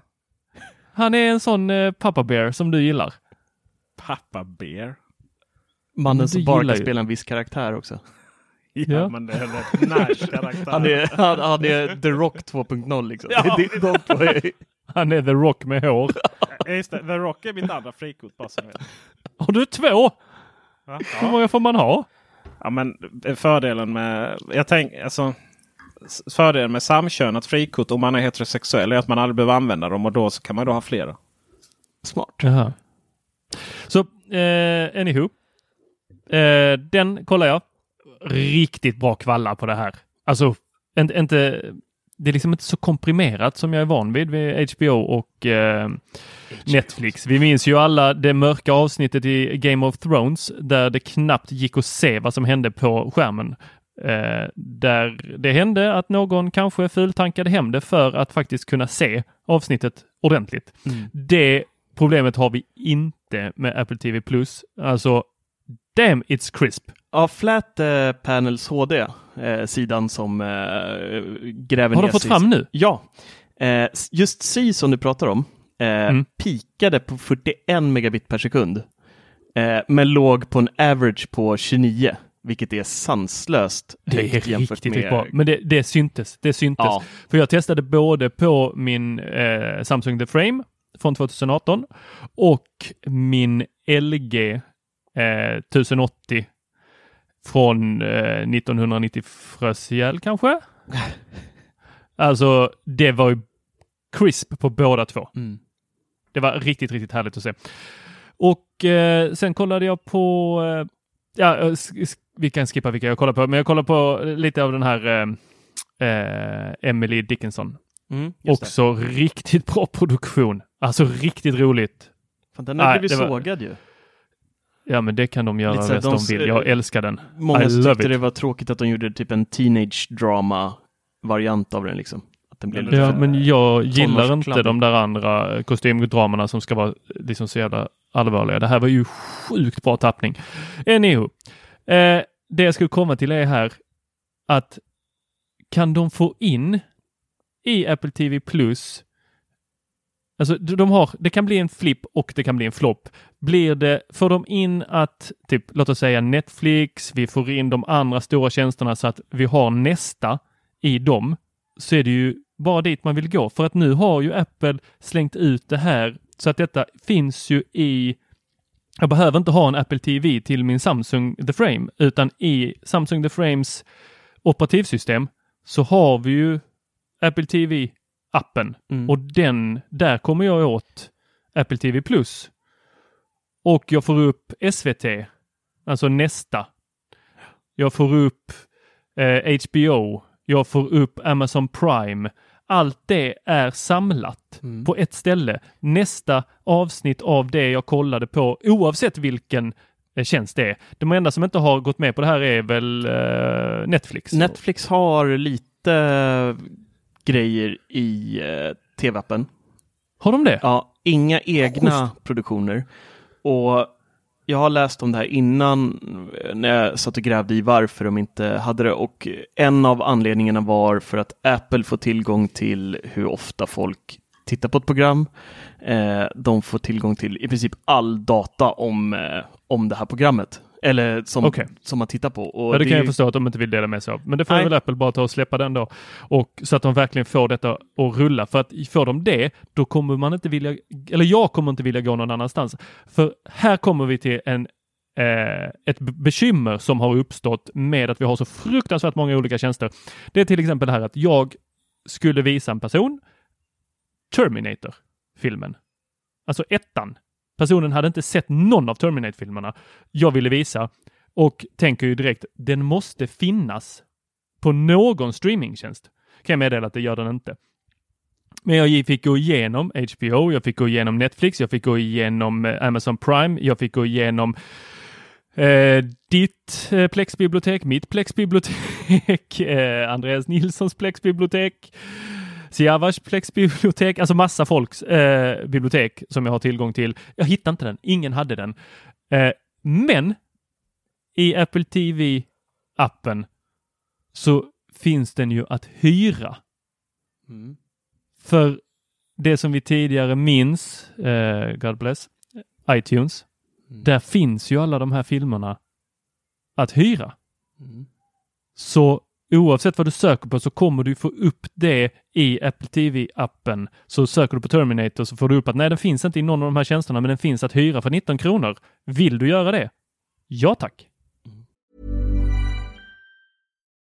A: Han är en sån uh, pappa bear som du gillar.
B: Pappa Bear.
C: Mannen som bara
A: gillar
C: kan
A: ju-
C: spela en viss karaktär också.
B: Ja,
A: Ja.
B: men det är en Nash-karaktär.
C: Han är, han, han är The Rock 2.0 liksom.
B: Ja.
C: Det är de
A: Han är The Rock med hår.
B: Ja, Just det, The Rock är mitt andra frikort bara så.
A: Har du två?
B: Va?
A: Hur
B: Ja.
A: många får man ha?
B: Ja, men fördelen med... Jag tänk, alltså, fördelen med samkönat frikort om man är heterosexuell är att man aldrig behöver använda dem och då så kan man då ha flera.
C: Smart.
A: Jaha. Så, eh, anywho. Eh, den kollar jag. Riktigt bra kvalla på det här. Alltså, inte, inte, det är liksom inte så komprimerat som jag är van vid vid HBO och eh, Netflix. Vi minns ju alla det mörka avsnittet i Game of Thrones där det knappt gick att se vad som hände på skärmen. Eh, där det hände att någon kanske fultankade hem det för att faktiskt kunna se avsnittet ordentligt. Det problemet har vi inte med Apple TV Plus. Alltså, damn it's crisp.
C: Ja, Flat eh, Panels HD, sidan som eh, gräver
A: Har
C: ner
A: de fått fram nu?
C: Ja. Eh, just C som du pratar om, eh,
A: Mm.
C: pikade på 41 megabit per sekund. Eh, men låg på en average på 29, vilket är sanslöst
A: Det är riktigt
C: med...
A: bra. Men det, det syntes. Det syntes.
C: Ja.
A: För jag testade både på min eh, Samsung The Frame från 2018 och min LG eh, 1080 från eh, 1990 frös ihjäl kanske. alltså, det var ju crisp på båda två.
C: Mm.
A: Det var riktigt, riktigt härligt att se. Och eh, sen kollade jag på, eh, ja, eh, vi kan skippa vilka jag kollar på, men jag kollar på lite av den här eh, eh, Emily Dickinson.
C: Mm, just det.
A: Också riktigt bra produktion. Alltså riktigt roligt.
C: Fan, den blivit
A: det var-
C: sågad ju.
A: Ja, men det kan de göra bäst de
C: de-
A: vill. Jag älskar den.
C: Många
A: I
C: tyckte det var tråkigt att de gjorde typ en teenage drama variant av den liksom. Att den blev lite
A: Ja, men jag gillar inte de där andra kostymdramerna som ska vara liksom så jävla allvarliga. Det här var ju sjukt bra tappning. Anywho, eh, det jag skulle komma till är här att kan de få in i Apple TV Plus Alltså de har, det kan bli en flipp och det kan bli en flopp. Blir det, får de in att, typ, låt oss säga Netflix, vi får in de andra stora tjänsterna så att vi har nästa i dem, så är det ju bara dit man vill gå. För att nu har ju Apple slängt ut det här så att detta finns ju i jag behöver inte ha en Apple TV till min Samsung The Frame, utan i Samsung The Frames operativsystem så har vi ju Apple TV TV-appen
C: Mm.
A: och den, där kommer jag åt Apple TV Plus. Och jag får upp SVT, alltså nästa. Jag får upp eh, HBO, jag får upp Amazon Prime. Allt det är samlat
C: Mm.
A: på ett ställe. Nästa avsnitt av det jag kollade på, oavsett vilken eh, tjänst det är. De enda som inte har gått med på det här är väl eh, Netflix.
C: Netflix har lite grejer i eh, tv-appen.
A: Har de det?
C: Ja, inga egna produktioner. Och jag har läst om det här innan eh, när jag satt och grävde i varför de inte hade det och en av anledningarna var för att Apple får tillgång till hur ofta folk tittar på ett program. Eh, de får tillgång till i princip all data om, eh, om det här programmet. Eller som,
A: Okej.
C: som man tittar på. Och
A: Ja, det,
C: är
A: kan jag
C: ju-
A: förstå att de inte vill dela med sig av. Men det får
C: Nej.
A: väl Apple bara ta och släppa den då. Och så att de verkligen får detta att rulla. För att får de det, då kommer man inte vilja, eller jag kommer inte vilja gå någon annanstans. För här kommer vi till en eh, ett be- bekymmer som har uppstått med att vi har så fruktansvärt många olika tjänster. Det är till exempel det här att jag skulle visa en person Terminator-filmen. Alltså ettan. Personen hade inte sett någon av Terminate-filmerna jag ville visa och tänker ju direkt, den måste finnas på någon streamingtjänst. Kan jag meddela att det gör den inte. Men jag fick gå igenom HBO, jag fick gå igenom Netflix, jag fick gå igenom eh, Amazon Prime, jag fick gå igenom eh, ditt eh, plexbibliotek, mitt plexbibliotek, eh, Andreas Nilssons plexbibliotek. Siavas Plex-bibliotek, alltså massa folks eh, bibliotek som jag har tillgång till. Jag hittade inte den, ingen hade den. Eh, men i Apple TV-appen så finns den ju att hyra.
C: Mm.
A: För det som vi tidigare minns, eh, God bless, iTunes,
C: Mm.
A: där finns ju alla de här filmerna att hyra.
C: Mm.
A: Så oavsett vad du söker på så kommer du få upp det i Apple TV-appen. Så söker du på Terminator så får du upp att nej, den finns inte i någon av de här tjänsterna, men den finns att hyra för 19 kronor. Vill du göra det? Ja tack.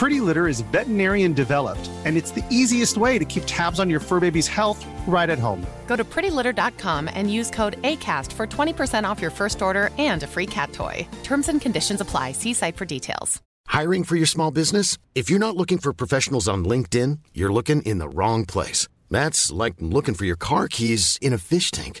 D: Pretty Litter is veterinarian developed, and it's the easiest way to keep tabs on your fur baby's health right at home.
E: Go to prettylitter.com and use code ACAST for 20% off your first order and a free cat toy. Terms and conditions apply. See site for details.
F: Hiring for your small business? If you're not looking for professionals on LinkedIn, you're looking in the wrong place. That's like looking for your car keys in a fish tank.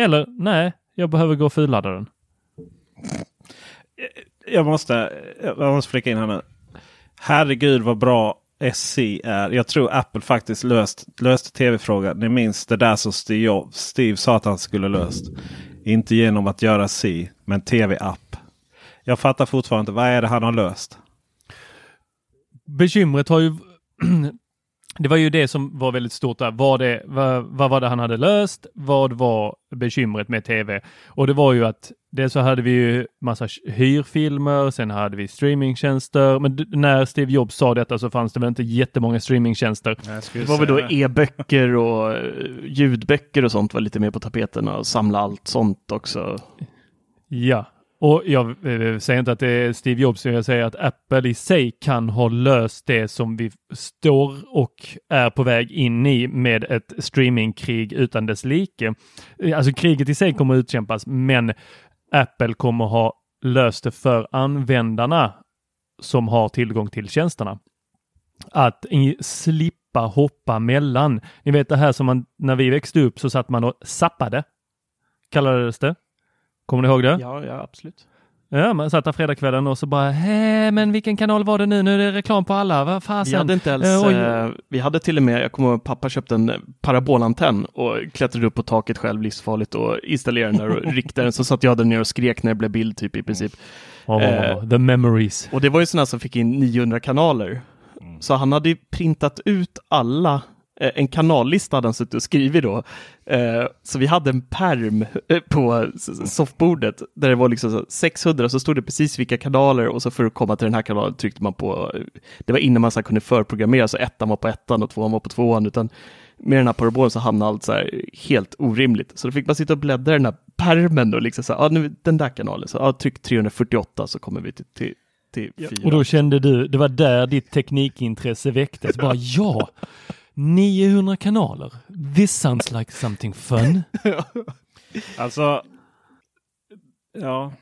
A: Eller nej, jag behöver gå och fulladda den.
B: Jag måste, jag måste flika in här nu. Herregud vad bra SC är. Jag tror Apple faktiskt löst, löste tv-frågan. Ni minns det där som Steve, Jobs- Steve sa att han skulle löst. Inte genom att göra C, men tv-app. Jag fattar fortfarande inte. Vad är det han har löst?
A: Bekymret har ju det var ju det som var väldigt stort där. Vad, det, vad, vad var det han hade löst? Vad var bekymret med tv? Och det var ju att dels så hade vi ju massa hyrfilmer, sen hade vi streamingtjänster. Men när Steve Jobs sa detta så fanns det väl inte jättemånga streamingtjänster.
C: Det var väl då e-böcker och eh, ljudböcker och sånt var lite mer på tapeten och samla allt sånt också.
A: Ja, och jag eh, säger inte att det är Steve Jobs, jag säger att Apple i sig kan ha löst det som vi står och är på väg in i med ett streamingkrig utan dess like. Eh, alltså kriget i sig kommer att utkämpas, men Apple kommer ha löst det för användarna som har tillgång till tjänsterna. Att slippa hoppa mellan. Ni vet det här som man, när vi växte upp så satt man och zappade. Kallades det. Kommer ni ihåg det?
C: Ja, ja absolut.
A: Ja, man satt där fredagskvällen och så bara, hej, men vilken kanal var det nu? Nu är det reklam på alla, vad fasen?
C: Vi hade inte ens,
A: Eh, oj.
C: eh, vi hade till och med, jag kommer ihåg pappa köpte en parabolantenn och klättrade upp på taket själv, livsfarligt, och installerade den där och riktade den, så satt jag där nere och skrek när det blev bild typ i princip.
A: Åh,
C: Eh,
A: the memories.
C: Och det var ju sådana som fick in 900 kanaler. Så han hade ju printat ut alla, en kanallista hade han suttit och skrivit då. Eh, Så vi hade en perm eh, på soffbordet där det var liksom så 600, så stod det precis vilka kanaler och så för att komma till den här kanalen tryckte man på, eh, det var innan man så kunde förprogrammera, så ettan var på ettan och tvåan var på tvåan, utan med den här parabolen så hamnade allt så här helt orimligt. Så då fick man sitta och bläddra i den här permen och liksom så här, ja nu den där kanalen, så ja, tryck 348 så kommer vi till, till, till fyra.
A: Och då kände du, det var där ditt teknikintresse väcktes. Bara ja, 900 kanaler. This sounds like something fun.
B: Alltså, ja.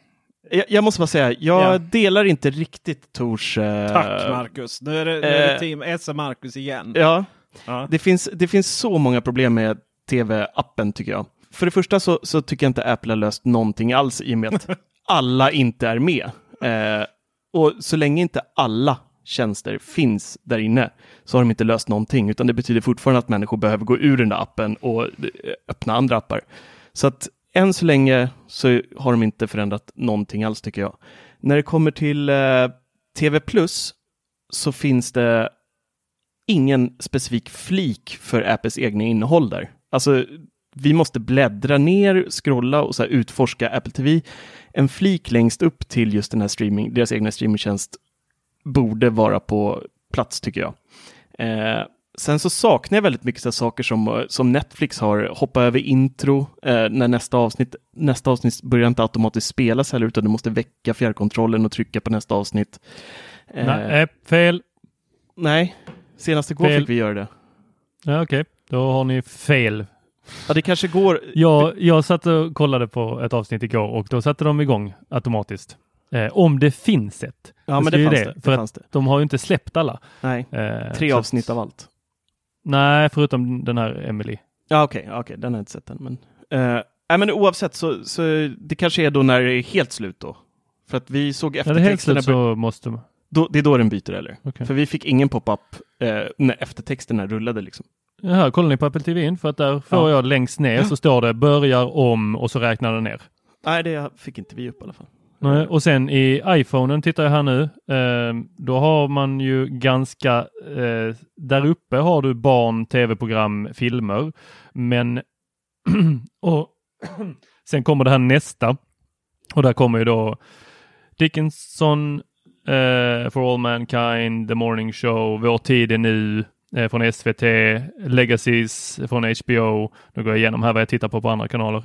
C: Jag, jag måste bara säga, jag
B: Ja.
C: delar inte riktigt Tors... eh,
B: Tack Marcus. Nu är det, nu är det
C: eh,
B: team S Marcus igen.
C: Ja,
B: Ja.
C: Det, finns, det finns så många problem med tv-appen tycker jag. För det första så, så tycker jag inte Apple har löst någonting alls i och med att alla inte är med. Eh, och så länge inte alla tjänster finns där inne så har de inte löst någonting, utan det betyder fortfarande att människor behöver gå ur den där appen och eh, öppna andra appar. Så att än så länge så har de inte förändrat någonting alls tycker jag. När det kommer till eh, TV Plus så finns det ingen specifik flik för Apples egna innehåll där. Alltså, vi måste bläddra ner, scrolla och så här utforska Apple TV. En flik längst upp till just den här streaming, deras egna streamingtjänst borde vara på plats tycker jag. Eh, sen så saknar jag väldigt mycket så saker som, eh, som Netflix har, hoppa över intro eh, när nästa avsnitt, nästa avsnitt börjar inte automatiskt spelas heller utan du måste väcka fjärrkontrollen och trycka på nästa avsnitt. Eh,
A: Nej, eh, fel.
C: Nej, senast igår
A: Fel.
C: fick vi göra det.
A: Ja, Okej, då har ni fel.
C: Ja, det kanske går.
A: Jag, jag satt och kollade på ett avsnitt igår och då satte de igång automatiskt. Eh, om det finns ett.
C: Ja, men det fanns det. Det
A: För
C: fanns
A: att de har ju inte släppt alla.
C: Nej,
A: Eh,
C: tre
A: så att-
C: avsnitt av allt.
A: Nej, förutom den här Emily.
C: Ja, okej, okej, den har jag inte sett än. Men, eh, nej, men oavsett så, så det kanske är då när det är helt slut då. För att vi såg
A: När det är helt
C: eftertexterna.
A: slut så måste man.
C: Då, det är då den byter eller?
A: Okej.
C: För vi fick ingen pop-up eh, när eftertexterna rullade liksom.
A: Jaha, kollar ni på Apple TV? För att där får
C: Ja.
A: jag längst ner så står det börjar om och så räknar den ner.
C: Nej, det fick inte vi upp i alla fall.
A: Nej, Och sen i iPhonen tittar jag här nu. Eh, då har man ju ganska, eh, där uppe har du barn, tv-program, filmer. Men och sen kommer det här nästa. Och där kommer ju då Dickinson, eh, For All Mankind, The Morning Show, Vår tid är nu från SVT, Legacies från HBO. Nu går jag igenom här vad jag tittar på på andra kanaler.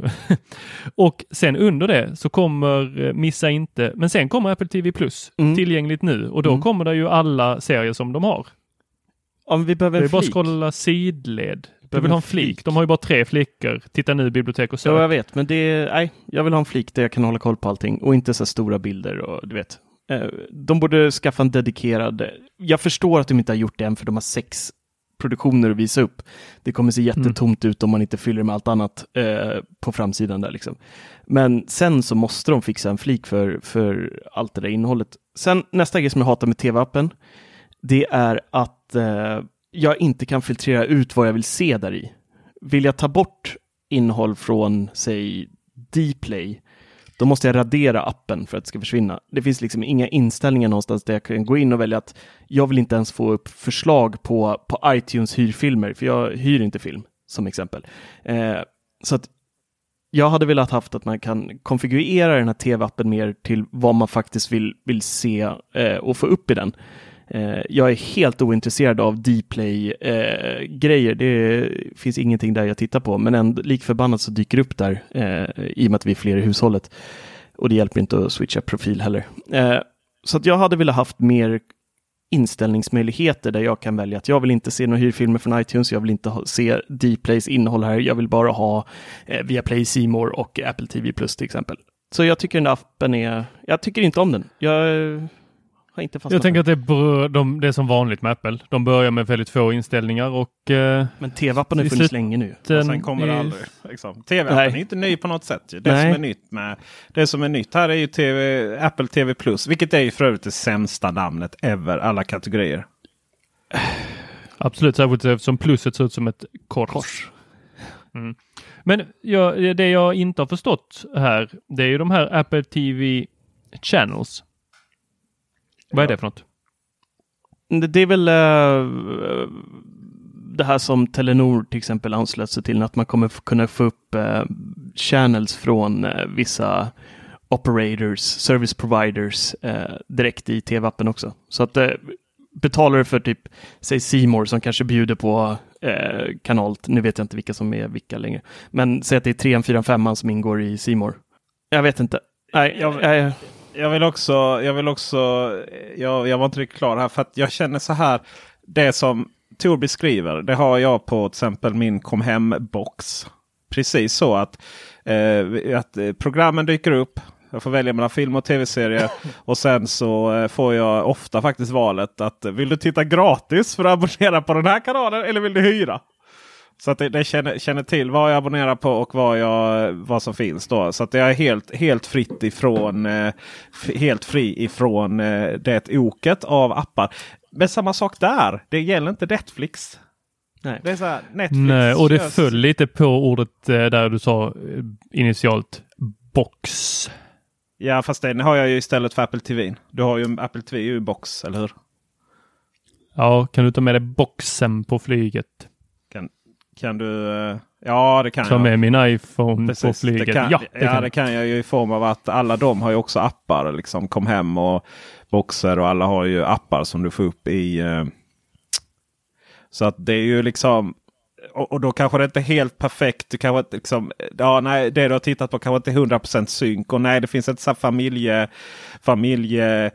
A: och sen under det så kommer eh, Missa inte, men sen kommer Apple TV Plus
C: Mm.
A: tillgängligt nu och då
C: Mm.
A: kommer det ju alla serier som de har.
C: Om vi behöver
A: Det är bara scrolla sidled. Du vill ha
C: en
A: flik. De har ju bara tre flickor. Titta nu, bibliotek och
C: Ja, jag
A: sök.
C: vet, men det är, nej, jag vill ha en flik där jag kan hålla koll på allting och inte så stora bilder och du vet. Eh, De borde skaffa en dedikerad, jag förstår att de inte har gjort det än för de har sex produktioner att visa upp. Det kommer se jättetomt ut om man inte fyller med allt annat eh, på framsidan där liksom. Men sen så måste de fixa en flik för, för allt det där innehållet. Sen nästa grej som jag hatar med tv-appen, det är att eh, jag inte kan filtrera ut vad jag vill se där i. Vill jag ta bort innehåll från, säg, Dplay, då måste jag radera appen för att det ska försvinna. Det finns liksom inga inställningar någonstans där jag kan gå in och välja att jag vill inte ens få upp förslag på, på iTunes hyrfilmer, för jag hyr inte film, som exempel. Eh, så att jag hade velat haft att man kan konfigurera den här tv-appen mer till vad man faktiskt vill, vill se eh, och få upp i den. Eh, jag är helt ointresserad av Dplay-grejer. Eh, det finns ingenting där jag tittar på, men ändå, lik förbannat så dyker det upp där eh, i och med att vi är fler i hushållet. Och det hjälper inte att switcha profil heller. Eh, så att jag hade velat haft mer inställningsmöjligheter där jag kan välja att jag vill inte se några hyrfilmer från iTunes, jag vill inte ha, se Dplays innehåll här, jag vill bara ha eh, Viaplay, C More och Apple TV Plus till exempel. Så jag tycker den där appen är, jag tycker inte om den. Jag, har inte fastnat
A: Jag tänker att det, berör, de, det är som vanligt med Apple. De börjar med väldigt få inställningar och... Eh,
C: Men tv-appen har funnits länge nu.
A: den
B: Och sen kommer det aldrig. Liksom. TV-appen
C: Nej.
B: är inte ny på något sätt. ju. Det
C: Nej.
B: som är nytt med det som är nytt här är ju TV, Apple TV Plus. Vilket är ju för övrigt det sämsta namnet ever. Alla kategorier.
A: Absolut, särskilt eftersom plusset ser ut som ett kors. Mm. Men jag, det jag inte har förstått här, det är ju de här Apple TV Channels. Vad är det för något?
C: Det, det är väl eh, det här som Telenor till exempel anslöt sig till, att man kommer kunna få upp eh, channels från eh, vissa operators, service providers direkt i tv-appen också. Så att betalar du för typ, säg Simor som kanske bjuder på eh, kanal, nu vet jag inte vilka som är vilka längre, men säg att det är 3, 4, 5 som ingår i Simor. Jag vet inte. Nej,
B: Jag-
C: jag,
B: Jag vill också, jag vill också, jag, jag var inte riktigt klar här för att jag känner så här. Det som Tor beskriver, det har jag på till exempel min kom hem-box. Precis så att, eh, att eh, programmen dyker upp. Jag får välja mellan film och tv-serier. och sen så eh, får jag ofta faktiskt valet att vill du titta gratis för att abonnera på den här kanalen eller vill du hyra? Så att det, det känner, känner till vad jag abonnerar på och vad, jag, vad som finns. Då. Så att jag är helt, helt, fritt ifrån, eh, helt fri ifrån eh, det oket av appar. Men samma sak där. Det gäller inte Netflix.
C: Nej.
B: Det är så här, Netflix
A: Nej, och det
B: kör-
A: föll lite på ordet eh, där du sa initialt box.
B: Ja, fast den har jag ju istället för Apple TV. Du har ju Apple TV i box, eller hur?
A: Ja, kan du ta med dig boxen på flyget?
B: Kan, kan du? eh, Ja, det kan
A: Ta
B: jag.
A: med min iPhone på
B: Precis,
A: flyget.
B: Det kan,
A: ja,
B: ja,
A: det kan
B: det kan jag ju i form av att alla de har ju också appar. Liksom kom hem och boxer och alla har ju appar som du får upp i. Eh, så att det är ju liksom. Och, och då kanske det inte är helt perfekt. Du kanske inte liksom, ja, nej, det du har tittat på kanske inte är 100% synk. Och nej, det finns här familje, familje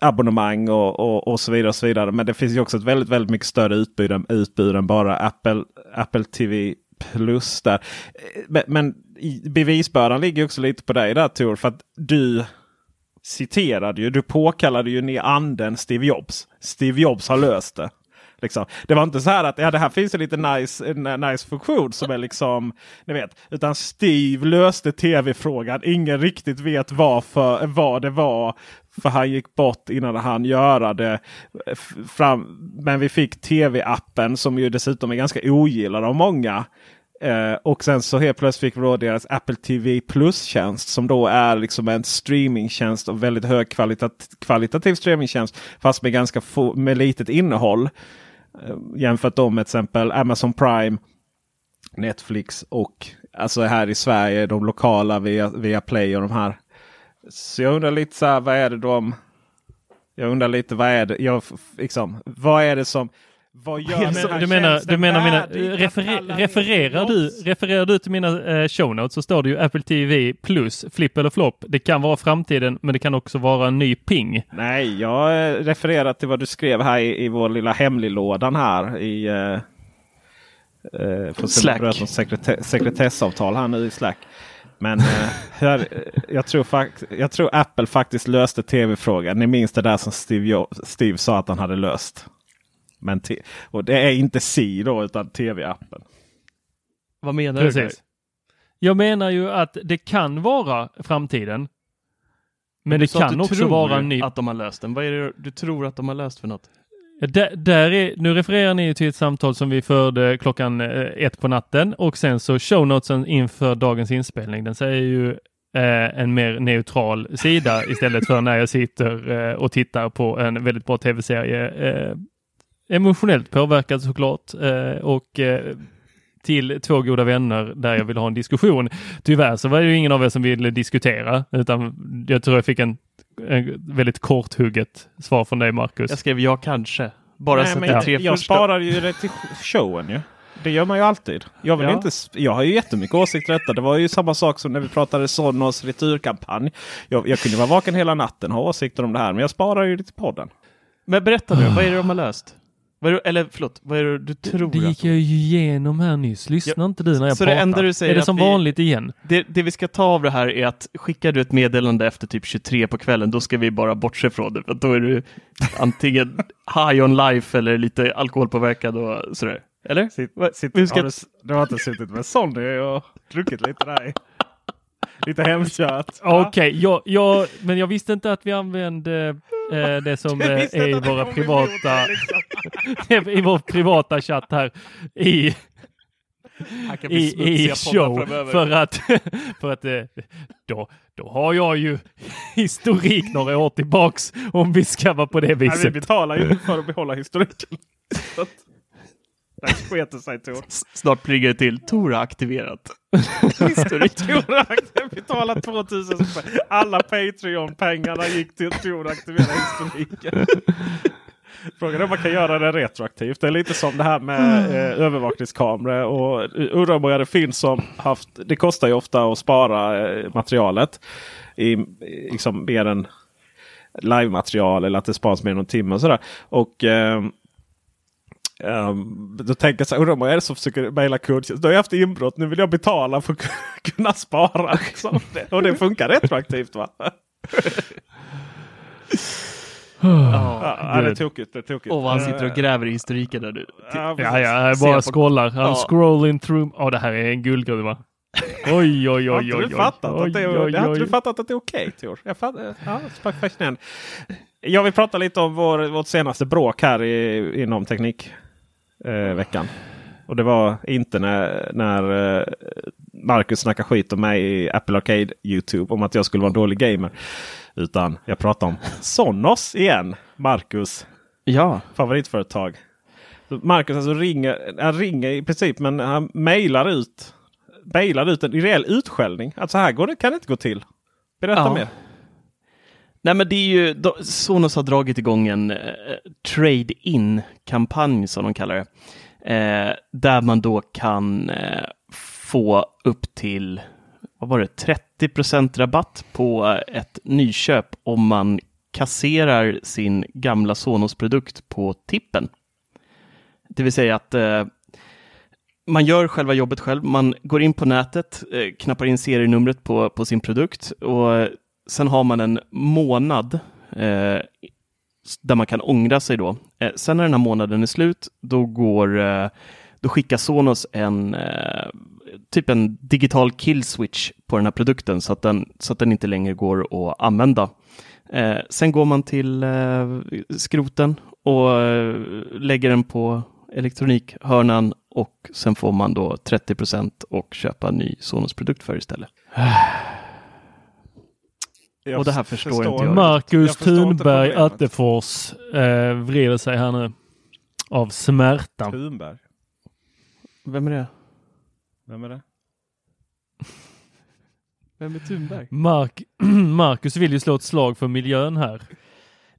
B: abonnemang och, och, och så vidare. och så vidare. Men det finns ju också ett väldigt, väldigt mycket större utbud än, utbud än bara Apple, Apple TV Plus. där. Men, men bevisbördan ligger också lite på dig där Tor. För att du citerade ju, du påkallade ju ner anden Steve Jobs. Steve Jobs har löst det. Liksom. Det var inte så här att ja, det här finns en lite nice, eh, nice funktion som är liksom, ni vet. Utan Steve löste tv-frågan. Ingen riktigt vet varför, vad det var. För han gick bort innan han göra det. Eh, fram, men vi fick tv-appen som ju dessutom är ganska ogillad av många. Eh, och sen så helt plötsligt fick vi då deras Apple TV Plus-tjänst som då är liksom en streamingtjänst och väldigt hög kvalitat kvalitativ streamingtjänst. Fast med ganska få, med litet innehåll. Eh, jämfört då med till exempel Amazon Prime, Netflix och alltså här i Sverige de lokala via, via Play och de här. Så jag undrar lite så här, vad är det de... Jag undrar lite vad är det, jag, liksom, vad är det som... Vad gör
A: Du
B: den här
A: du menar, du menar mina, referer, refererar, du, refererar du till mina eh, show notes så står det ju Apple TV plus flipp eller flopp. Det kan vara framtiden men det kan också vara en ny ping.
B: Nej, jag eh, refererar till vad du skrev här i, i vår lilla hemliglådan här i uh, uh,
C: Slack.
B: Sekretess, sekretessavtal här nu i Slack. Men eh, här, eh, jag, tror fakt jag tror Apple faktiskt löste tv-frågan. Ni minns det där som Steve, jo Steve sa att han hade löst. Men och det är inte Si då utan tv-appen.
C: vad menar du?
A: Precis. Jag menar ju att det kan vara framtiden. Men det
C: Du
A: kan
C: du
A: också vara en ny...
C: att de har löst den. Vad är det du tror att de har löst för något?
A: Där, där är, nu refererar ni till ett samtal som vi förde klockan eh, ett på natten och sen så shownotesen inför dagens inspelning. Den säger ju eh, en mer neutral sida istället för när jag sitter eh, och tittar på en väldigt bra tv-serie. Eh, emotionellt påverkad såklart eh, och eh, till två goda vänner där jag vill ha en diskussion. Tyvärr så var det ju ingen av er som ville diskutera utan jag tror jag fick en, en väldigt korthugget svar från dig Marcus.
C: Jag skrev ja kanske. Bara
B: Nej,
C: så att
B: jag,
C: tre
B: jag
C: första.
B: sparar ju det till showen ju. Det gör man ju alltid. Jag, vill
C: Ja.
B: inte, jag har ju jättemycket åsikter i detta. Det var ju samma sak som när vi pratade Sonos returkampanj. Jag, jag kunde vara vaken hela natten och ha åsikter om det här. Men jag sparar ju det till podden.
C: Men berätta nu, vad är det de har löst? Vad är, det- eller förlåt, vad är det du tror?
A: Det gick jag ju igenom här nyss. Lyssnar
C: Ja,
A: inte du när jag
C: så
A: pratar?
C: det enda du säger
A: är det som
C: vi-
A: vanligt igen?
C: Det, det vi ska ta av det här är att skickar du ett meddelande efter typ 23 på kvällen, då ska vi bara bortse från det. För då är du antingen high on life eller lite alkoholpåverkad och sådär. Eller?
B: Sitt, sitt,
C: ska-
B: har du, du har inte suttit med Sonny och druckit lite där? Lite hemkört?
A: Okej, jag, jag, men jag visste inte att vi använde eh, det som eh, är i våra privata,
B: det,
A: i vår privata chatt här i, i, i show. För att, för att eh, då, då har jag ju historik några år tillbaks om vi ska vara på det
B: Nej, vi
A: viset.
B: betalar ju för att behålla historiken. Så att- Där sket det sig Tor.
C: Snart plingar det till. Tor har aktiverat. Historik.
B: Torak betalade 2000 spänn. Alla Patreon-pengarna gick till Tor aktivera historiken. Frågan är om man kan göra det retroaktivt. Det är lite som det här med eh, övervakningskameror. Och undrar hur många det finns som haft. Det kostar ju ofta att spara eh, materialet. I, liksom mer än live-material eller att det sparas mer än någon timme och sådär. Och ehm, ehm, då tänker jag så här, undrar hur många är det som försöker mejla kundtjänst. Då har jag haft inbrott, nu vill jag betala för att kunna spara. Liksom. Och det funkar retroaktivt va? Ja, ja, det är tokigt. Det är tokigt.
C: Och han sitter och
B: Eh,
C: gräver i historiken där nu.
B: Ja,
A: Ja, ja, jag bara scrollar. I'm
C: Ja.
A: scrolling through. Ja, det här är en guldgruva. Oj, oj, oj,
B: Har
A: oj,
B: inte
A: oj.
B: du fattat
A: oj,
B: att det
A: oj,
B: har inte
A: oj.
B: du fattat att det är okej Tor? Jag fattar, ja, fascinerande. Jag vill prata lite om vår, vårt senaste bråk här i, inom teknikveckan. Eh, veckan. och det var inte när, när eh, Marcus snackade skit om mig i Apple Arcade YouTube om att jag skulle vara en dålig gamer. Utan jag pratar om Sonos igen. Marcus
C: Ja.
B: favoritföretag. Marcus alltså ringer, han ringer i princip men han mejlar ut, mejlar ut en reell utskällning. Att så här går det, kan det inte gå till. Berätta
C: Ja.
B: mer.
C: Nej men det är ju, då- Sonos har dragit igång en eh, trade-in-kampanj som de kallar det. Eh, där man då kan eh, få upp till, vad var det, 30 procent rabatt på eh, ett nyköp om man kasserar sin gamla Sonos-produkt på tippen. Det vill säga att eh, man gör själva jobbet själv. Man går in på nätet, eh, knappar in serienumret på, på sin produkt och eh, sen har man en månad eh, där man kan ångra sig då. Eh, sen när den här månaden är slut, då går eh, då skickar Sonos en eh, typ en digital kill switch på den här produkten så att den, så att den inte längre går att använda. Eh, sen går man till eh, skroten och lägger den på elektronikhörnan och sen får man då 30% och köpa en ny Sonos-produkt för istället.
B: Jag
C: Och det här förstår inte jag.
B: Jag
A: Marcus
B: förstår inte
A: Thunberg. Attefors eh, vrider sig här nu av smärta.
B: Thunberg.
C: Vem är det?
B: Vem är det?
C: Vem är Thunberg?
A: Mark Marcus vill ju slå ett slag för miljön här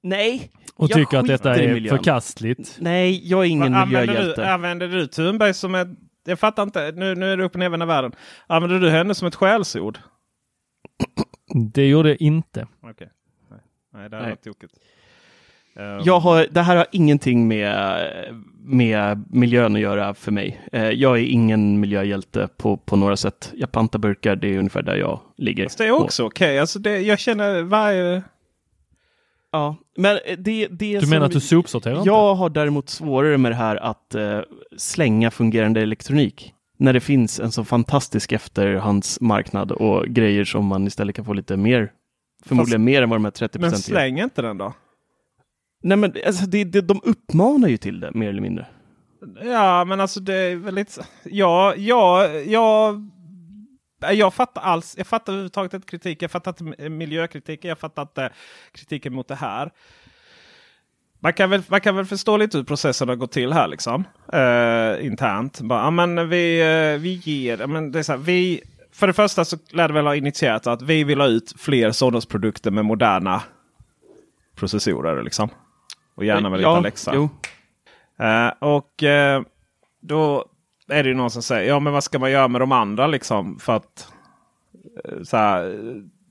C: Nej!
A: och
C: jag
A: tycker att detta är förkastligt.
C: Nej, jag är ingen
B: Vad använder
C: miljöhjälte.
B: Du, använder du Thunberg som ett... Jag fattar inte. Nu, nu är det upp och ner i världen. Använder du henne som ett skällsord?
A: Det gjorde jag inte.
B: Okej. Nej. Nej, det här
C: Nej.
B: var tokigt. Um,
C: Jag har, det här har ingenting med, med miljön att göra för mig. Eh, Jag är ingen miljöhjälte på, på några sätt. Jag pantar burkar, det är ungefär där jag ligger.
B: Fast det är också okej. Alltså det, jag känner varje...
C: Ja, men det, det
A: Du menar att du sopsorterar inte?
C: Jag har däremot svårare med det här att eh, slänga fungerande elektronik. När det finns en så fantastisk efterhandsmarknad och grejer som man istället kan få lite mer. Förmodligen mer än vad de här 30
B: Men
C: procenten gör.
B: släng inte den då.
C: Nej men alltså, det, det, de uppmanar ju till det mer eller mindre.
B: Ja, men alltså det är väl lite... Ja, ja, ja... Jag fattar alls. Jag fattar överhuvudtaget inte kritik. Jag fattar inte miljökritiken. Jag fattar inte kritiken mot det här. Man kan, väl, man kan väl förstå lite hur processen har gått till här liksom. Eh, internt. Bara, men vi, eh, vi ger... Men det är så här, vi, för det första så lär det väl ha initierat att vi vill ha ut fler Sonos-produkter med moderna processorer. Liksom. Och gärna med lite
C: Ja,
B: Alexa.
C: jo.
B: Eh, och eh, då är det ju någon som säger ja men vad ska man göra med de andra liksom? För att eh, så här,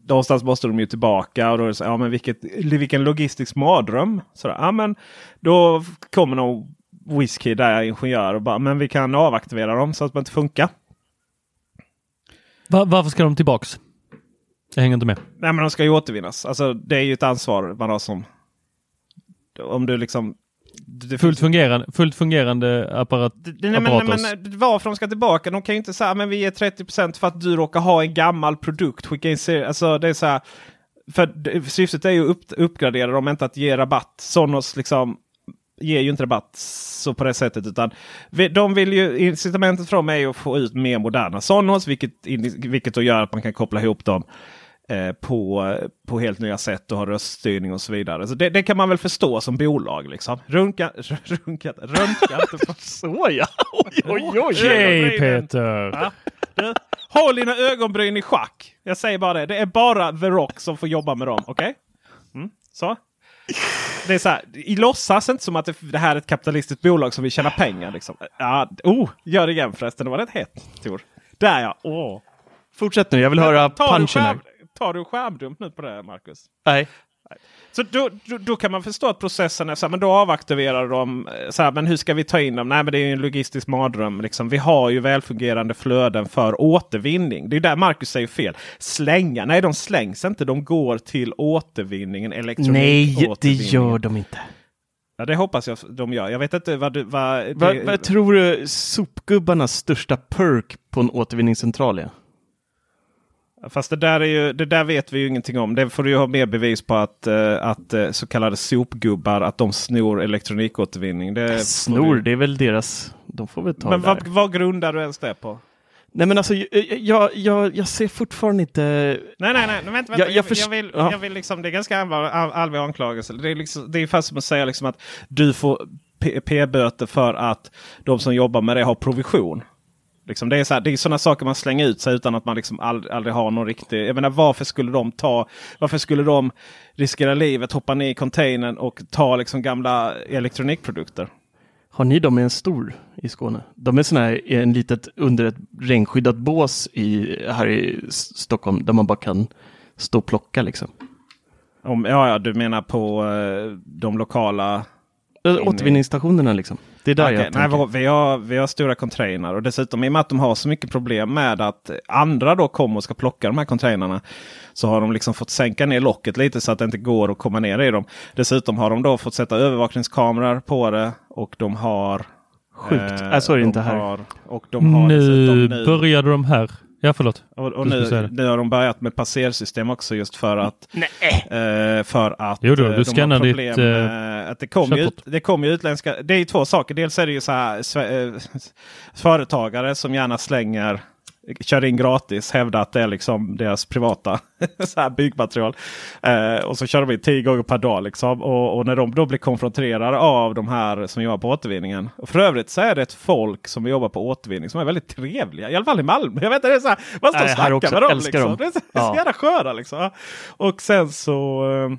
B: någonstans måste de ju tillbaka. Och då är det så, ja, men vilket, vilken logistisk mardröm. Så där, ja, men då kommer nog Whisky där ingenjör och bara men vi kan avaktivera dem så att de inte funkar.
A: Va- varför ska de tillbaks? Jag hänger inte med.
B: Nej men de ska ju återvinnas. Alltså det är ju ett ansvar man har som... Om du liksom... Det
A: Fullt fungerande, fullt fungerande apparat,
B: nej, men, men, men varför de ska tillbaka? De kan ju inte säga men vi ger 30% för att du råkar ha en gammal produkt. Skicka in serier. Alltså det är så här. För det- syftet är ju att upp, uppgradera dem, inte att ge rabatt. Sonos liksom ger ju inte rabatt så på det sättet. Utan de vill ju, incitamentet för dem är att få ut mer moderna Sonos. Vilket, vilket då gör att man kan koppla ihop dem eh, på, på helt nya sätt och ha röststyrning och så vidare. Så det, det kan man väl förstå som bolag. Liksom. Runka, runka, runka inte på
C: Så ja! Oj, oj, oj!
A: Okej Peter!
B: Ja. Du, håll dina ögonbryn i schack. Jag säger bara det. Det är bara The Rock som får jobba med dem. Okej? Mm, så. Det är så här, i låtsas inte som att det, det här är ett kapitalistiskt bolag som vill tjäna pengar. Liksom. Ja, oh, gör det igen förresten. Det var rätt hett Tor. Där ja. Åh.
C: Fortsätt nu, jag vill höra punchen här.
B: Tar du skärmdump nu på det Marcus?
C: Nej.
B: Så då, då, då kan man förstå att processen är så här, men då avaktiverar de. eh, Så här, men hur ska vi ta in dem? Nej, men det är ju en logistisk mardröm. Liksom. Vi har ju välfungerande flöden för återvinning. Det är där Marcus säger fel. Slänga? Nej, de slängs inte. De går till återvinningen.
C: Nej, det
B: Elektronikåtervinningen.
C: gör de inte.
B: Ja, det hoppas jag de gör. Jag vet inte vad du... Vad, det,
C: Vad, vad tror du sopgubbarnas största perk på en återvinningscentral är?
B: Fast det där, är ju, det där vet vi ju ingenting om. Det får du ju ha mer bevis på att, eh, att eh, så kallade sopgubbar att de snor elektronikåtervinning. Det
C: Snor,
B: du-
C: det är väl deras... De får väl ta
B: Men vad, vad grundar du ens det på?
C: Nej men alltså, jag, jag, jag, ser fortfarande inte...
B: Nej, nej, nej. Vänta, vänta.
C: Jag-
B: Jag,
C: jag
B: vill,
C: ja.
B: jag vill liksom, det är ganska allvar- all- allvarlig anklagelse. Det är, liksom, det är fast som att säga liksom att du får p-böter för att de som jobbar med det har provision. Liksom det är sådana saker man slänger ut sig utan att man liksom ald- aldrig har någon riktig... Jag menar varför skulle de ta... Varför skulle de riskera livet, hoppa ner i containern och ta liksom gamla elektronikprodukter?
C: Har ni dem i en stor i Skåne? De är sådana här, en litet under ett regnskyddat bås i, här i Stockholm där man bara kan stå och plocka liksom.
B: Om, ja, ja, du menar på eh, de lokala...
C: Återvinningsstationerna liksom. Det är där
B: Okej,
C: jag
B: nej, vi, har, vi har stora containrar och dessutom i och med att de har så mycket problem med att andra då kommer och ska plocka de här containrarna. Så har de liksom fått sänka ner locket lite så att det inte går att komma ner i dem. Dessutom har de då fått sätta övervakningskameror på det och de har...
C: Sjukt. Äh, så är det
B: de
C: inte här.
B: Har, och de har
A: Nu
B: nu
A: började de här. Ja, förlåt.
B: och, och nu, nu har de börjat med passersystem också just för att... Eh, för att
A: Jo då,
B: eh,
A: du
B: de
A: skannar ditt,
B: problem
A: eh,
B: att det kommer ju, det kommer ju utländska... Det är ju två saker. Dels är det ju så här sve- eh, företagare som gärna slänger kör in gratis, hävdar att det är liksom deras privata så här byggmaterial. Eh, och så kör de in tio gånger per dag. Liksom. Och, och när de då blir konfronterade av de här som jobbar på återvinningen. Och för övrigt så är det ett folk som jobbar på återvinning som är väldigt trevliga. I alla fall i Malmö. Jag vet inte, det är så här, man står och snackar
C: också.
B: med dem. Liksom.
C: dem.
B: Det är så, jävla sköna liksom. Och sen så... eh,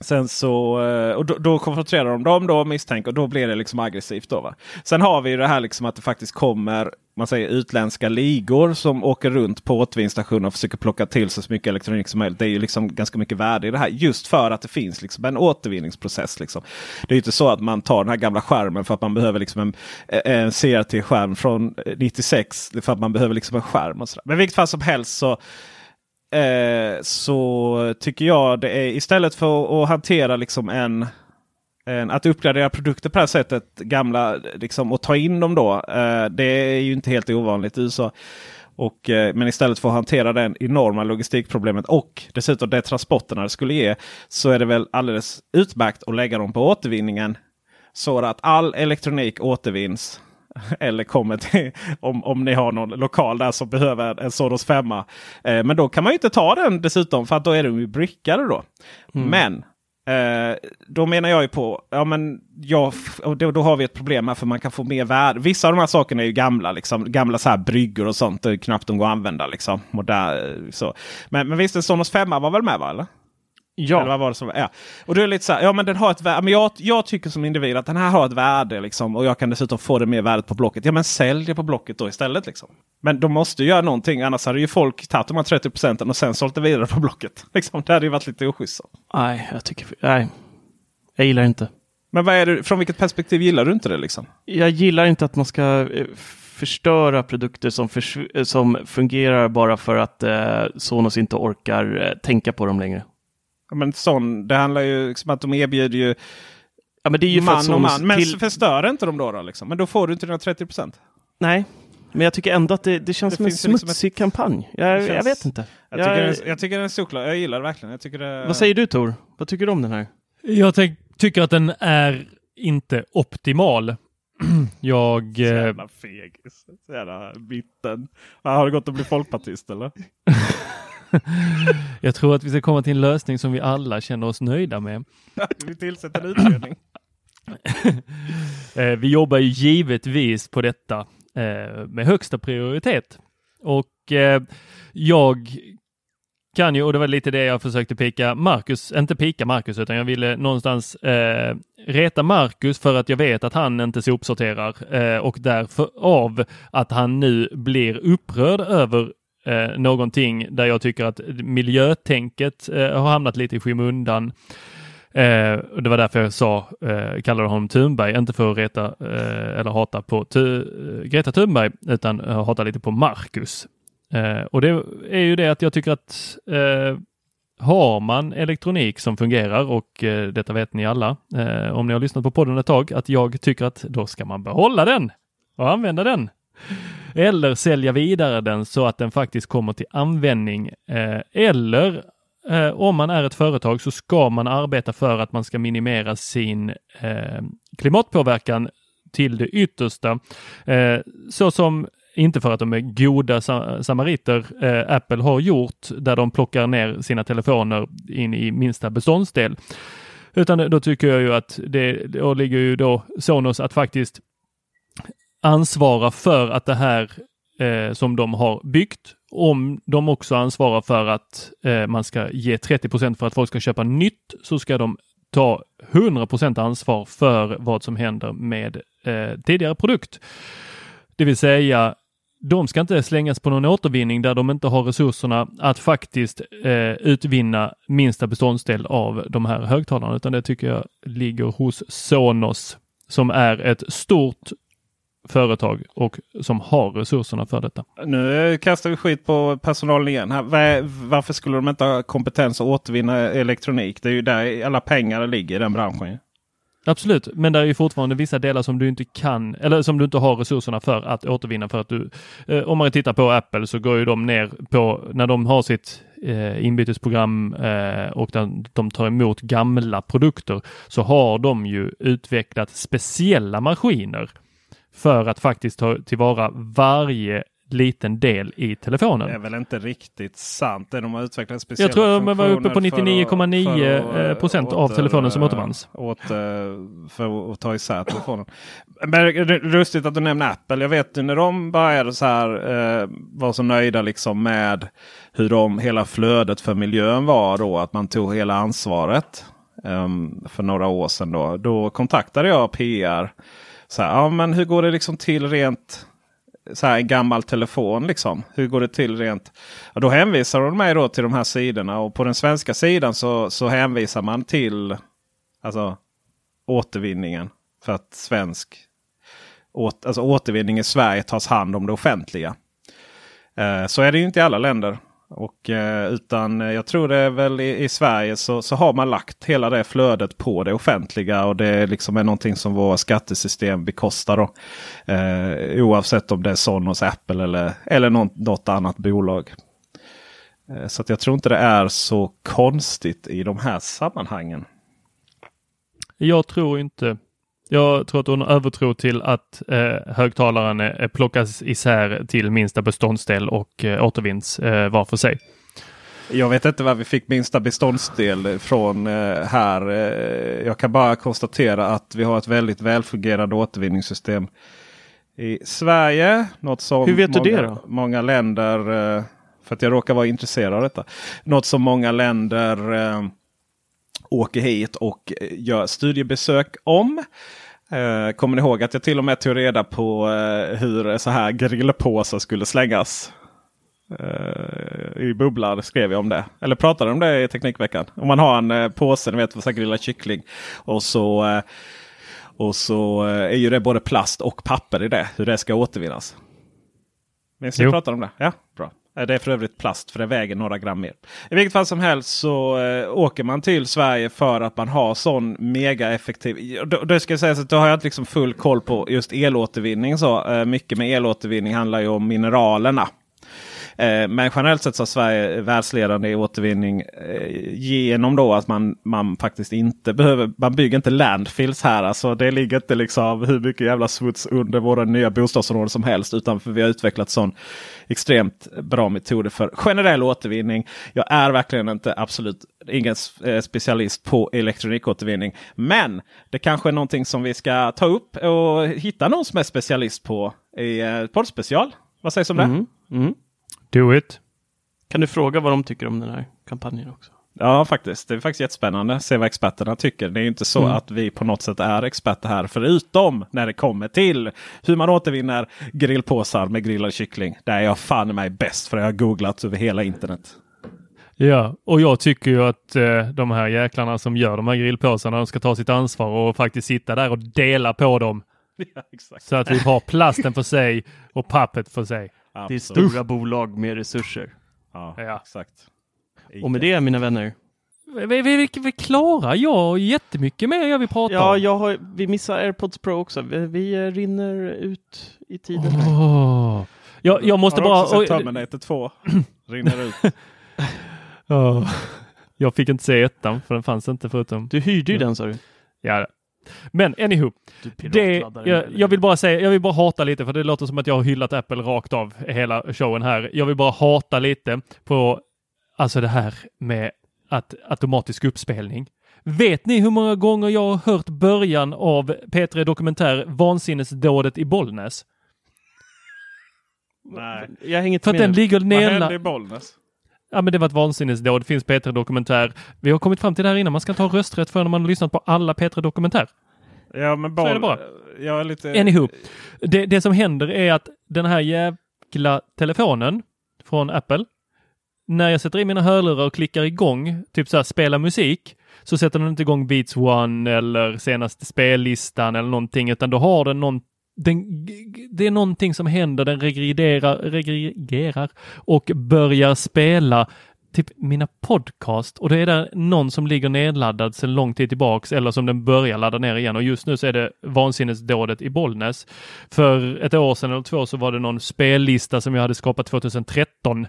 B: Sen så, eh, och då, då konfronterar de dem då misstänker och då blir det liksom aggressivt. Då, va? Sen har vi ju det här liksom att det faktiskt kommer man säger, utländska ligor som åker runt på återvinningsstationer och försöker plocka till sig så mycket elektronik som möjligt. Det är ju liksom ganska mycket värde i det här just för att det finns liksom en återvinningsprocess. Liksom. Det är ju inte så att man tar den här gamla skärmen för att man behöver liksom en, en CRT-skärm från 96. Det är För att man behöver liksom en skärm. Och sådär. Men i vilket fall som helst så eh, så tycker jag det är istället för att hantera liksom en att uppgradera produkter på det här sättet, gamla, liksom, och ta in dem då. Eh, det är ju inte helt ovanligt i USA. Och, eh, men istället för att hantera den enorma logistikproblemet och dessutom det transporterna det skulle ge. Så är det väl alldeles utmärkt att lägga dem på återvinningen. Så att all elektronik återvinns. Eller kommer till, om, om ni har någon lokal där som behöver en Sonos 5. Eh, men då kan man ju inte ta den dessutom för att då är de ju brickade då. Men eh, då menar jag ju på, ja men ja, och då, då har vi ett problem här för man kan få mer värde. Vissa av de här sakerna är ju gamla, liksom, gamla så här bryggor och sånt. Det är knappt de går att använda. Liksom, modern, eh, så. Men, men visst, en Sonos 5 var väl med va? Eller?
C: Ja.
B: Eller vad var det som, ja. Och då är lite så här, ja men den har ett värde. Men jag, jag tycker som individ att den här har ett värde liksom. Och jag kan dessutom få det mer värdet på Blocket. Ja men sälj det på Blocket då istället liksom. Men de måste ju göra någonting. Annars hade ju folk tagit de här 30 procenten och sen sålt det vidare på Blocket. Liksom, det hade ju varit lite oschysst.
C: Nej, jag tycker... Nej. Jag gillar inte.
B: Men vad är det, från vilket perspektiv gillar du inte det? liksom?
C: Jag gillar inte att man ska eh, förstöra produkter som, förs- eh, som fungerar bara för att eh, Sonos inte orkar eh, tänka på dem längre.
B: Ja, Men sån, det handlar ju liksom att de erbjuder ju,
C: Ja, men det är ju för att
B: man och man. Men
C: till-
B: förstör inte de då? då liksom? Men då får du inte dina 30 procent.
C: Nej, men jag tycker ändå att det, det känns
B: Det
C: som en
B: ju liksom
C: smutsig kampanj. Jag,
B: Det
C: jag
B: känns-
C: vet inte.
B: Jag
C: Jag-
B: tycker, den, jag tycker den är solklar. Jag gillar det verkligen. Jag tycker det,
C: Vad säger du Tor? Vad tycker du om den här?
A: Jag tänk, tycker att den är inte optimal. Jag...
B: Så
A: Eh,
B: jävla fegis. Så jävla bitten. Har du gått och blivit folkpartist eller?
A: jag tror att vi ska komma till en lösning som vi alla känner oss nöjda med.
B: Vi tillsätter en utredning.
A: Eh, vi jobbar ju givetvis på detta eh, med högsta prioritet. Och eh, jag kan ju, och det var lite det jag försökte pika Marcus, inte pika Marcus, utan jag ville någonstans eh, reta Marcus för att jag vet att han inte sopsorterar eh, och därför av att han nu blir upprörd över eh, någonting där jag tycker att miljötänket eh, har hamnat lite i skymundan. Eh, och det var därför jag sa, eh, kallade honom Thunberg, inte för att reta eh, eller hata på tu- eh, Greta Thunberg, utan eh, hata lite på Marcus. Eh, och det är ju det att jag tycker att eh, har man elektronik som fungerar och eh, detta vet ni alla, eh, om ni har lyssnat på podden ett tag, att jag tycker att då ska man behålla den och använda den. Eller sälja vidare den så att den faktiskt kommer till användning. Eh, eller eh, om man är ett företag så ska man arbeta för att man ska minimera sin eh, klimatpåverkan till det yttersta. Så som inte för att de är goda samariter eh, Apple har gjort där de plockar ner sina telefoner in i minsta beståndsdel. Utan då tycker jag ju att det, det ligger ju då Sonos att faktiskt ansvara för att det här eh, som de har byggt, om de också ansvarar för att eh, man ska ge 30% för att folk ska köpa nytt, så ska de ta 100% ansvar för vad som händer med eh, tidigare produkt. Det vill säga, de ska inte slängas på någon återvinning där de inte har resurserna att faktiskt eh, utvinna minsta beståndsdel av de här högtalarna, utan det tycker jag ligger hos Sonos som är ett stort företag och som har resurserna för detta.
B: Nu kastar vi skit på personalen igen. Här. Varför skulle de inte ha kompetens att återvinna elektronik? Det är ju där alla pengar ligger i den branschen.
A: Absolut, men det är ju fortfarande vissa delar som du inte kan eller som du inte har resurserna för att återvinna för att du. Eh, om man tittar på Apple så går ju de ner på när de har sitt eh, inbytesprogram eh, och den, de tar emot gamla produkter så har de ju utvecklat speciella maskiner för att faktiskt ta tillvara varje liten del i telefonen.
B: Det är väl inte riktigt sant. Det de har utvecklat speciella
A: Jag tror de var uppe på
B: funktioner för att-
A: 99,9
B: för att,
A: procent
B: eh,
A: av telefonen som återvanns.
B: Åter, för att ta isär telefonen. Men lustigt att du nämner Apple. Jag vet ju när de började så här eh, var så nöjda liksom med hur de, hela flödet för miljön var då. Att man tog hela ansvaret. ehm, för några år sedan då. Då kontaktade jag PR. Så här, ja, men hur går det liksom till rent så här, en gammal telefon. Liksom. Hur går det till rent? Ja, då hänvisar de mig då till de här sidorna. Och på den svenska sidan så, så hänvisar man till alltså, återvinningen. För att svensk åt, alltså, återvinning i Sverige tas hand om det offentliga. Eh, så är det ju inte i alla länder. Och, eh, utan eh, jag tror det är väl i, i Sverige så, så har man lagt hela det flödet på det offentliga. Och det liksom är någonting som våra skattesystem bekostar. Då. Eh, oavsett om det är Sonos, Apple eller, eller något, något annat bolag. Eh, så att jag tror inte det är så konstigt i de här sammanhangen.
A: Jag tror inte. Jag tror att hon har övertro till att eh, högtalaren eh, plockas isär till minsta beståndsdel och eh, återvinns eh, var för sig.
B: Jag vet inte var vi fick minsta beståndsdel från eh, här. Eh, jag kan bara konstatera att vi har ett väldigt välfungerande återvinningssystem i Sverige. Något som
C: Hur vet du
B: många,
C: det då?
B: Många länder, eh, för att jag råkar vara intresserad av detta. Något som många länder eh, åker hit och gör studiebesök om. Eh, kommer ni ihåg att jag till och med tog reda på eh, hur så här grillpåsar skulle slängas? Eh, I bubblar skrev jag om det. Eller pratade om det i Teknikveckan. Om man har en uh, påse, ni vet, för att grilla kyckling. Och så, uh, och så uh, är ju det både plast och papper i det. Hur det ska återvinnas. Minns ni pratade om det? Ja, bra. Eh, det är för övrigt plast för det väger några gram mer. I vilket fall som helst så eh, åker man till Sverige för att man har sån mega effektiv. Då, då ska jag säga så att då har jag inte liksom full koll på just elåtervinning. Så, eh, mycket med elåtervinning handlar ju om mineralerna. Eh, men generellt sett så är Sverige världsledande i återvinning eh, genom då att man, man faktiskt inte behöver. Man bygger inte landfills här. Alltså det ligger inte liksom hur mycket jävla smuts under våra nya bostadsområden som helst. Utan för vi har utvecklat sån extremt bra metoder för generell återvinning. Jag är verkligen inte absolut ingen eh, specialist på elektronikåtervinning. Men det kanske är någonting som vi ska ta upp och hitta någon som är specialist på i poddspecial. Vad sägs om det?
C: Mm. Mm.
A: Do it!
C: Kan du fråga vad de tycker om den här kampanjen också?
B: Ja, faktiskt. Det är faktiskt jättespännande att se vad experterna tycker. Det är inte så mm. att vi på något sätt är experter här. Förutom när det kommer till hur man återvinner grillpåsar med grillad kyckling. Där är jag fan mig bäst för jag har googlat över hela internet.
A: Ja, och jag tycker ju att eh, de här jäklarna som gör de här grillpåsarna, de ska ta sitt ansvar och faktiskt sitta där och dela på dem.
B: Ja,
A: så att vi har plasten för sig och pappret för sig.
C: Det är stora bolag med resurser.
B: Ja, ja. exakt.
C: Och med det mina vänner.
A: Vi, vi, vi, vi klarar jag jättemycket mer jag vill prata
C: ja,
A: om.
C: Jag har, vi missar AirPods Pro också. Vi, vi rinner ut i tiden.
A: Oh. Jag, jag måste
B: har
A: bara...
B: Också sett Terminator 2. rinner ut.
A: oh. Jag fick inte se ettan för den fanns inte förutom...
C: Du hyrde ju den sa du.
A: Ja, men anywho, det, jag, jag, vill bara säga, jag vill bara hata lite för det låter som att jag har hyllat Apple rakt av hela showen här. Jag vill bara hata lite på alltså det här med att automatisk uppspelning. Vet ni hur många gånger jag har hört början av P3 Dokumentär Vansinnesdådet i Bollnäs?
B: Nej,
C: jag hänger inte
A: För att den ligger
B: nerlagd. Vad hände i Bollnäs?
A: Ja men det var ett vansinnesdåd. Det finns Petra Dokumentär. Vi har kommit fram till det här innan. Man ska ta rösträtt för när man har lyssnat på alla Petra Dokumentär.
B: Ja men boll... Så är det bara. Jag är lite...
A: Anywho. Det, det som händer är att den här jävla telefonen från Apple. När jag sätter in mina hörlurar och klickar igång, typ så här spela musik, så sätter den inte igång Beats One eller senaste spellistan eller någonting, utan då har den någon den, det är någonting som händer, den regredierar, regredierar och börjar spela typ mina podcast och det är där någon som ligger nedladdad sedan lång tid tillbaks eller som den börjar ladda ner igen och just nu så är det vansinnesdådet i Bollnäs. För ett år sedan eller två så var det någon spellista som jag hade skapat 2013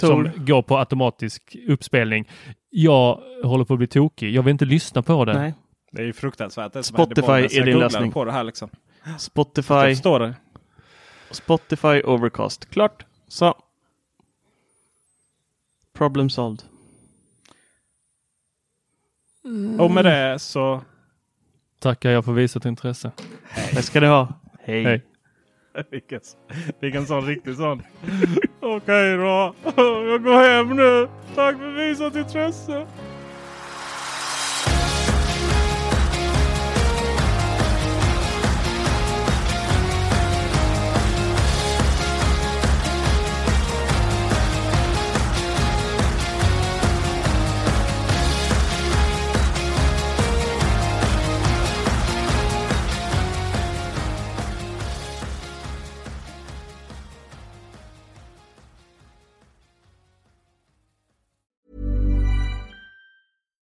A: Tor. som går på automatisk uppspelning. Jag håller på att bli tokig. Jag vill inte lyssna på det.
C: Nej.
B: Det är ju fruktansvärt. Det
C: Spotify är din lösning.
B: På det här liksom.
C: Spotify.
B: Står det.
C: Spotify Overcast. Klart. Så. Problem solved.
B: Mm. Och med det så
A: tackar jag för visat intresse.
C: Det ska du ha. Hej.
A: Hej.
B: vilken, vilken sån riktig sån. Okej okay, då. Jag går hem nu. Tack för visat intresse.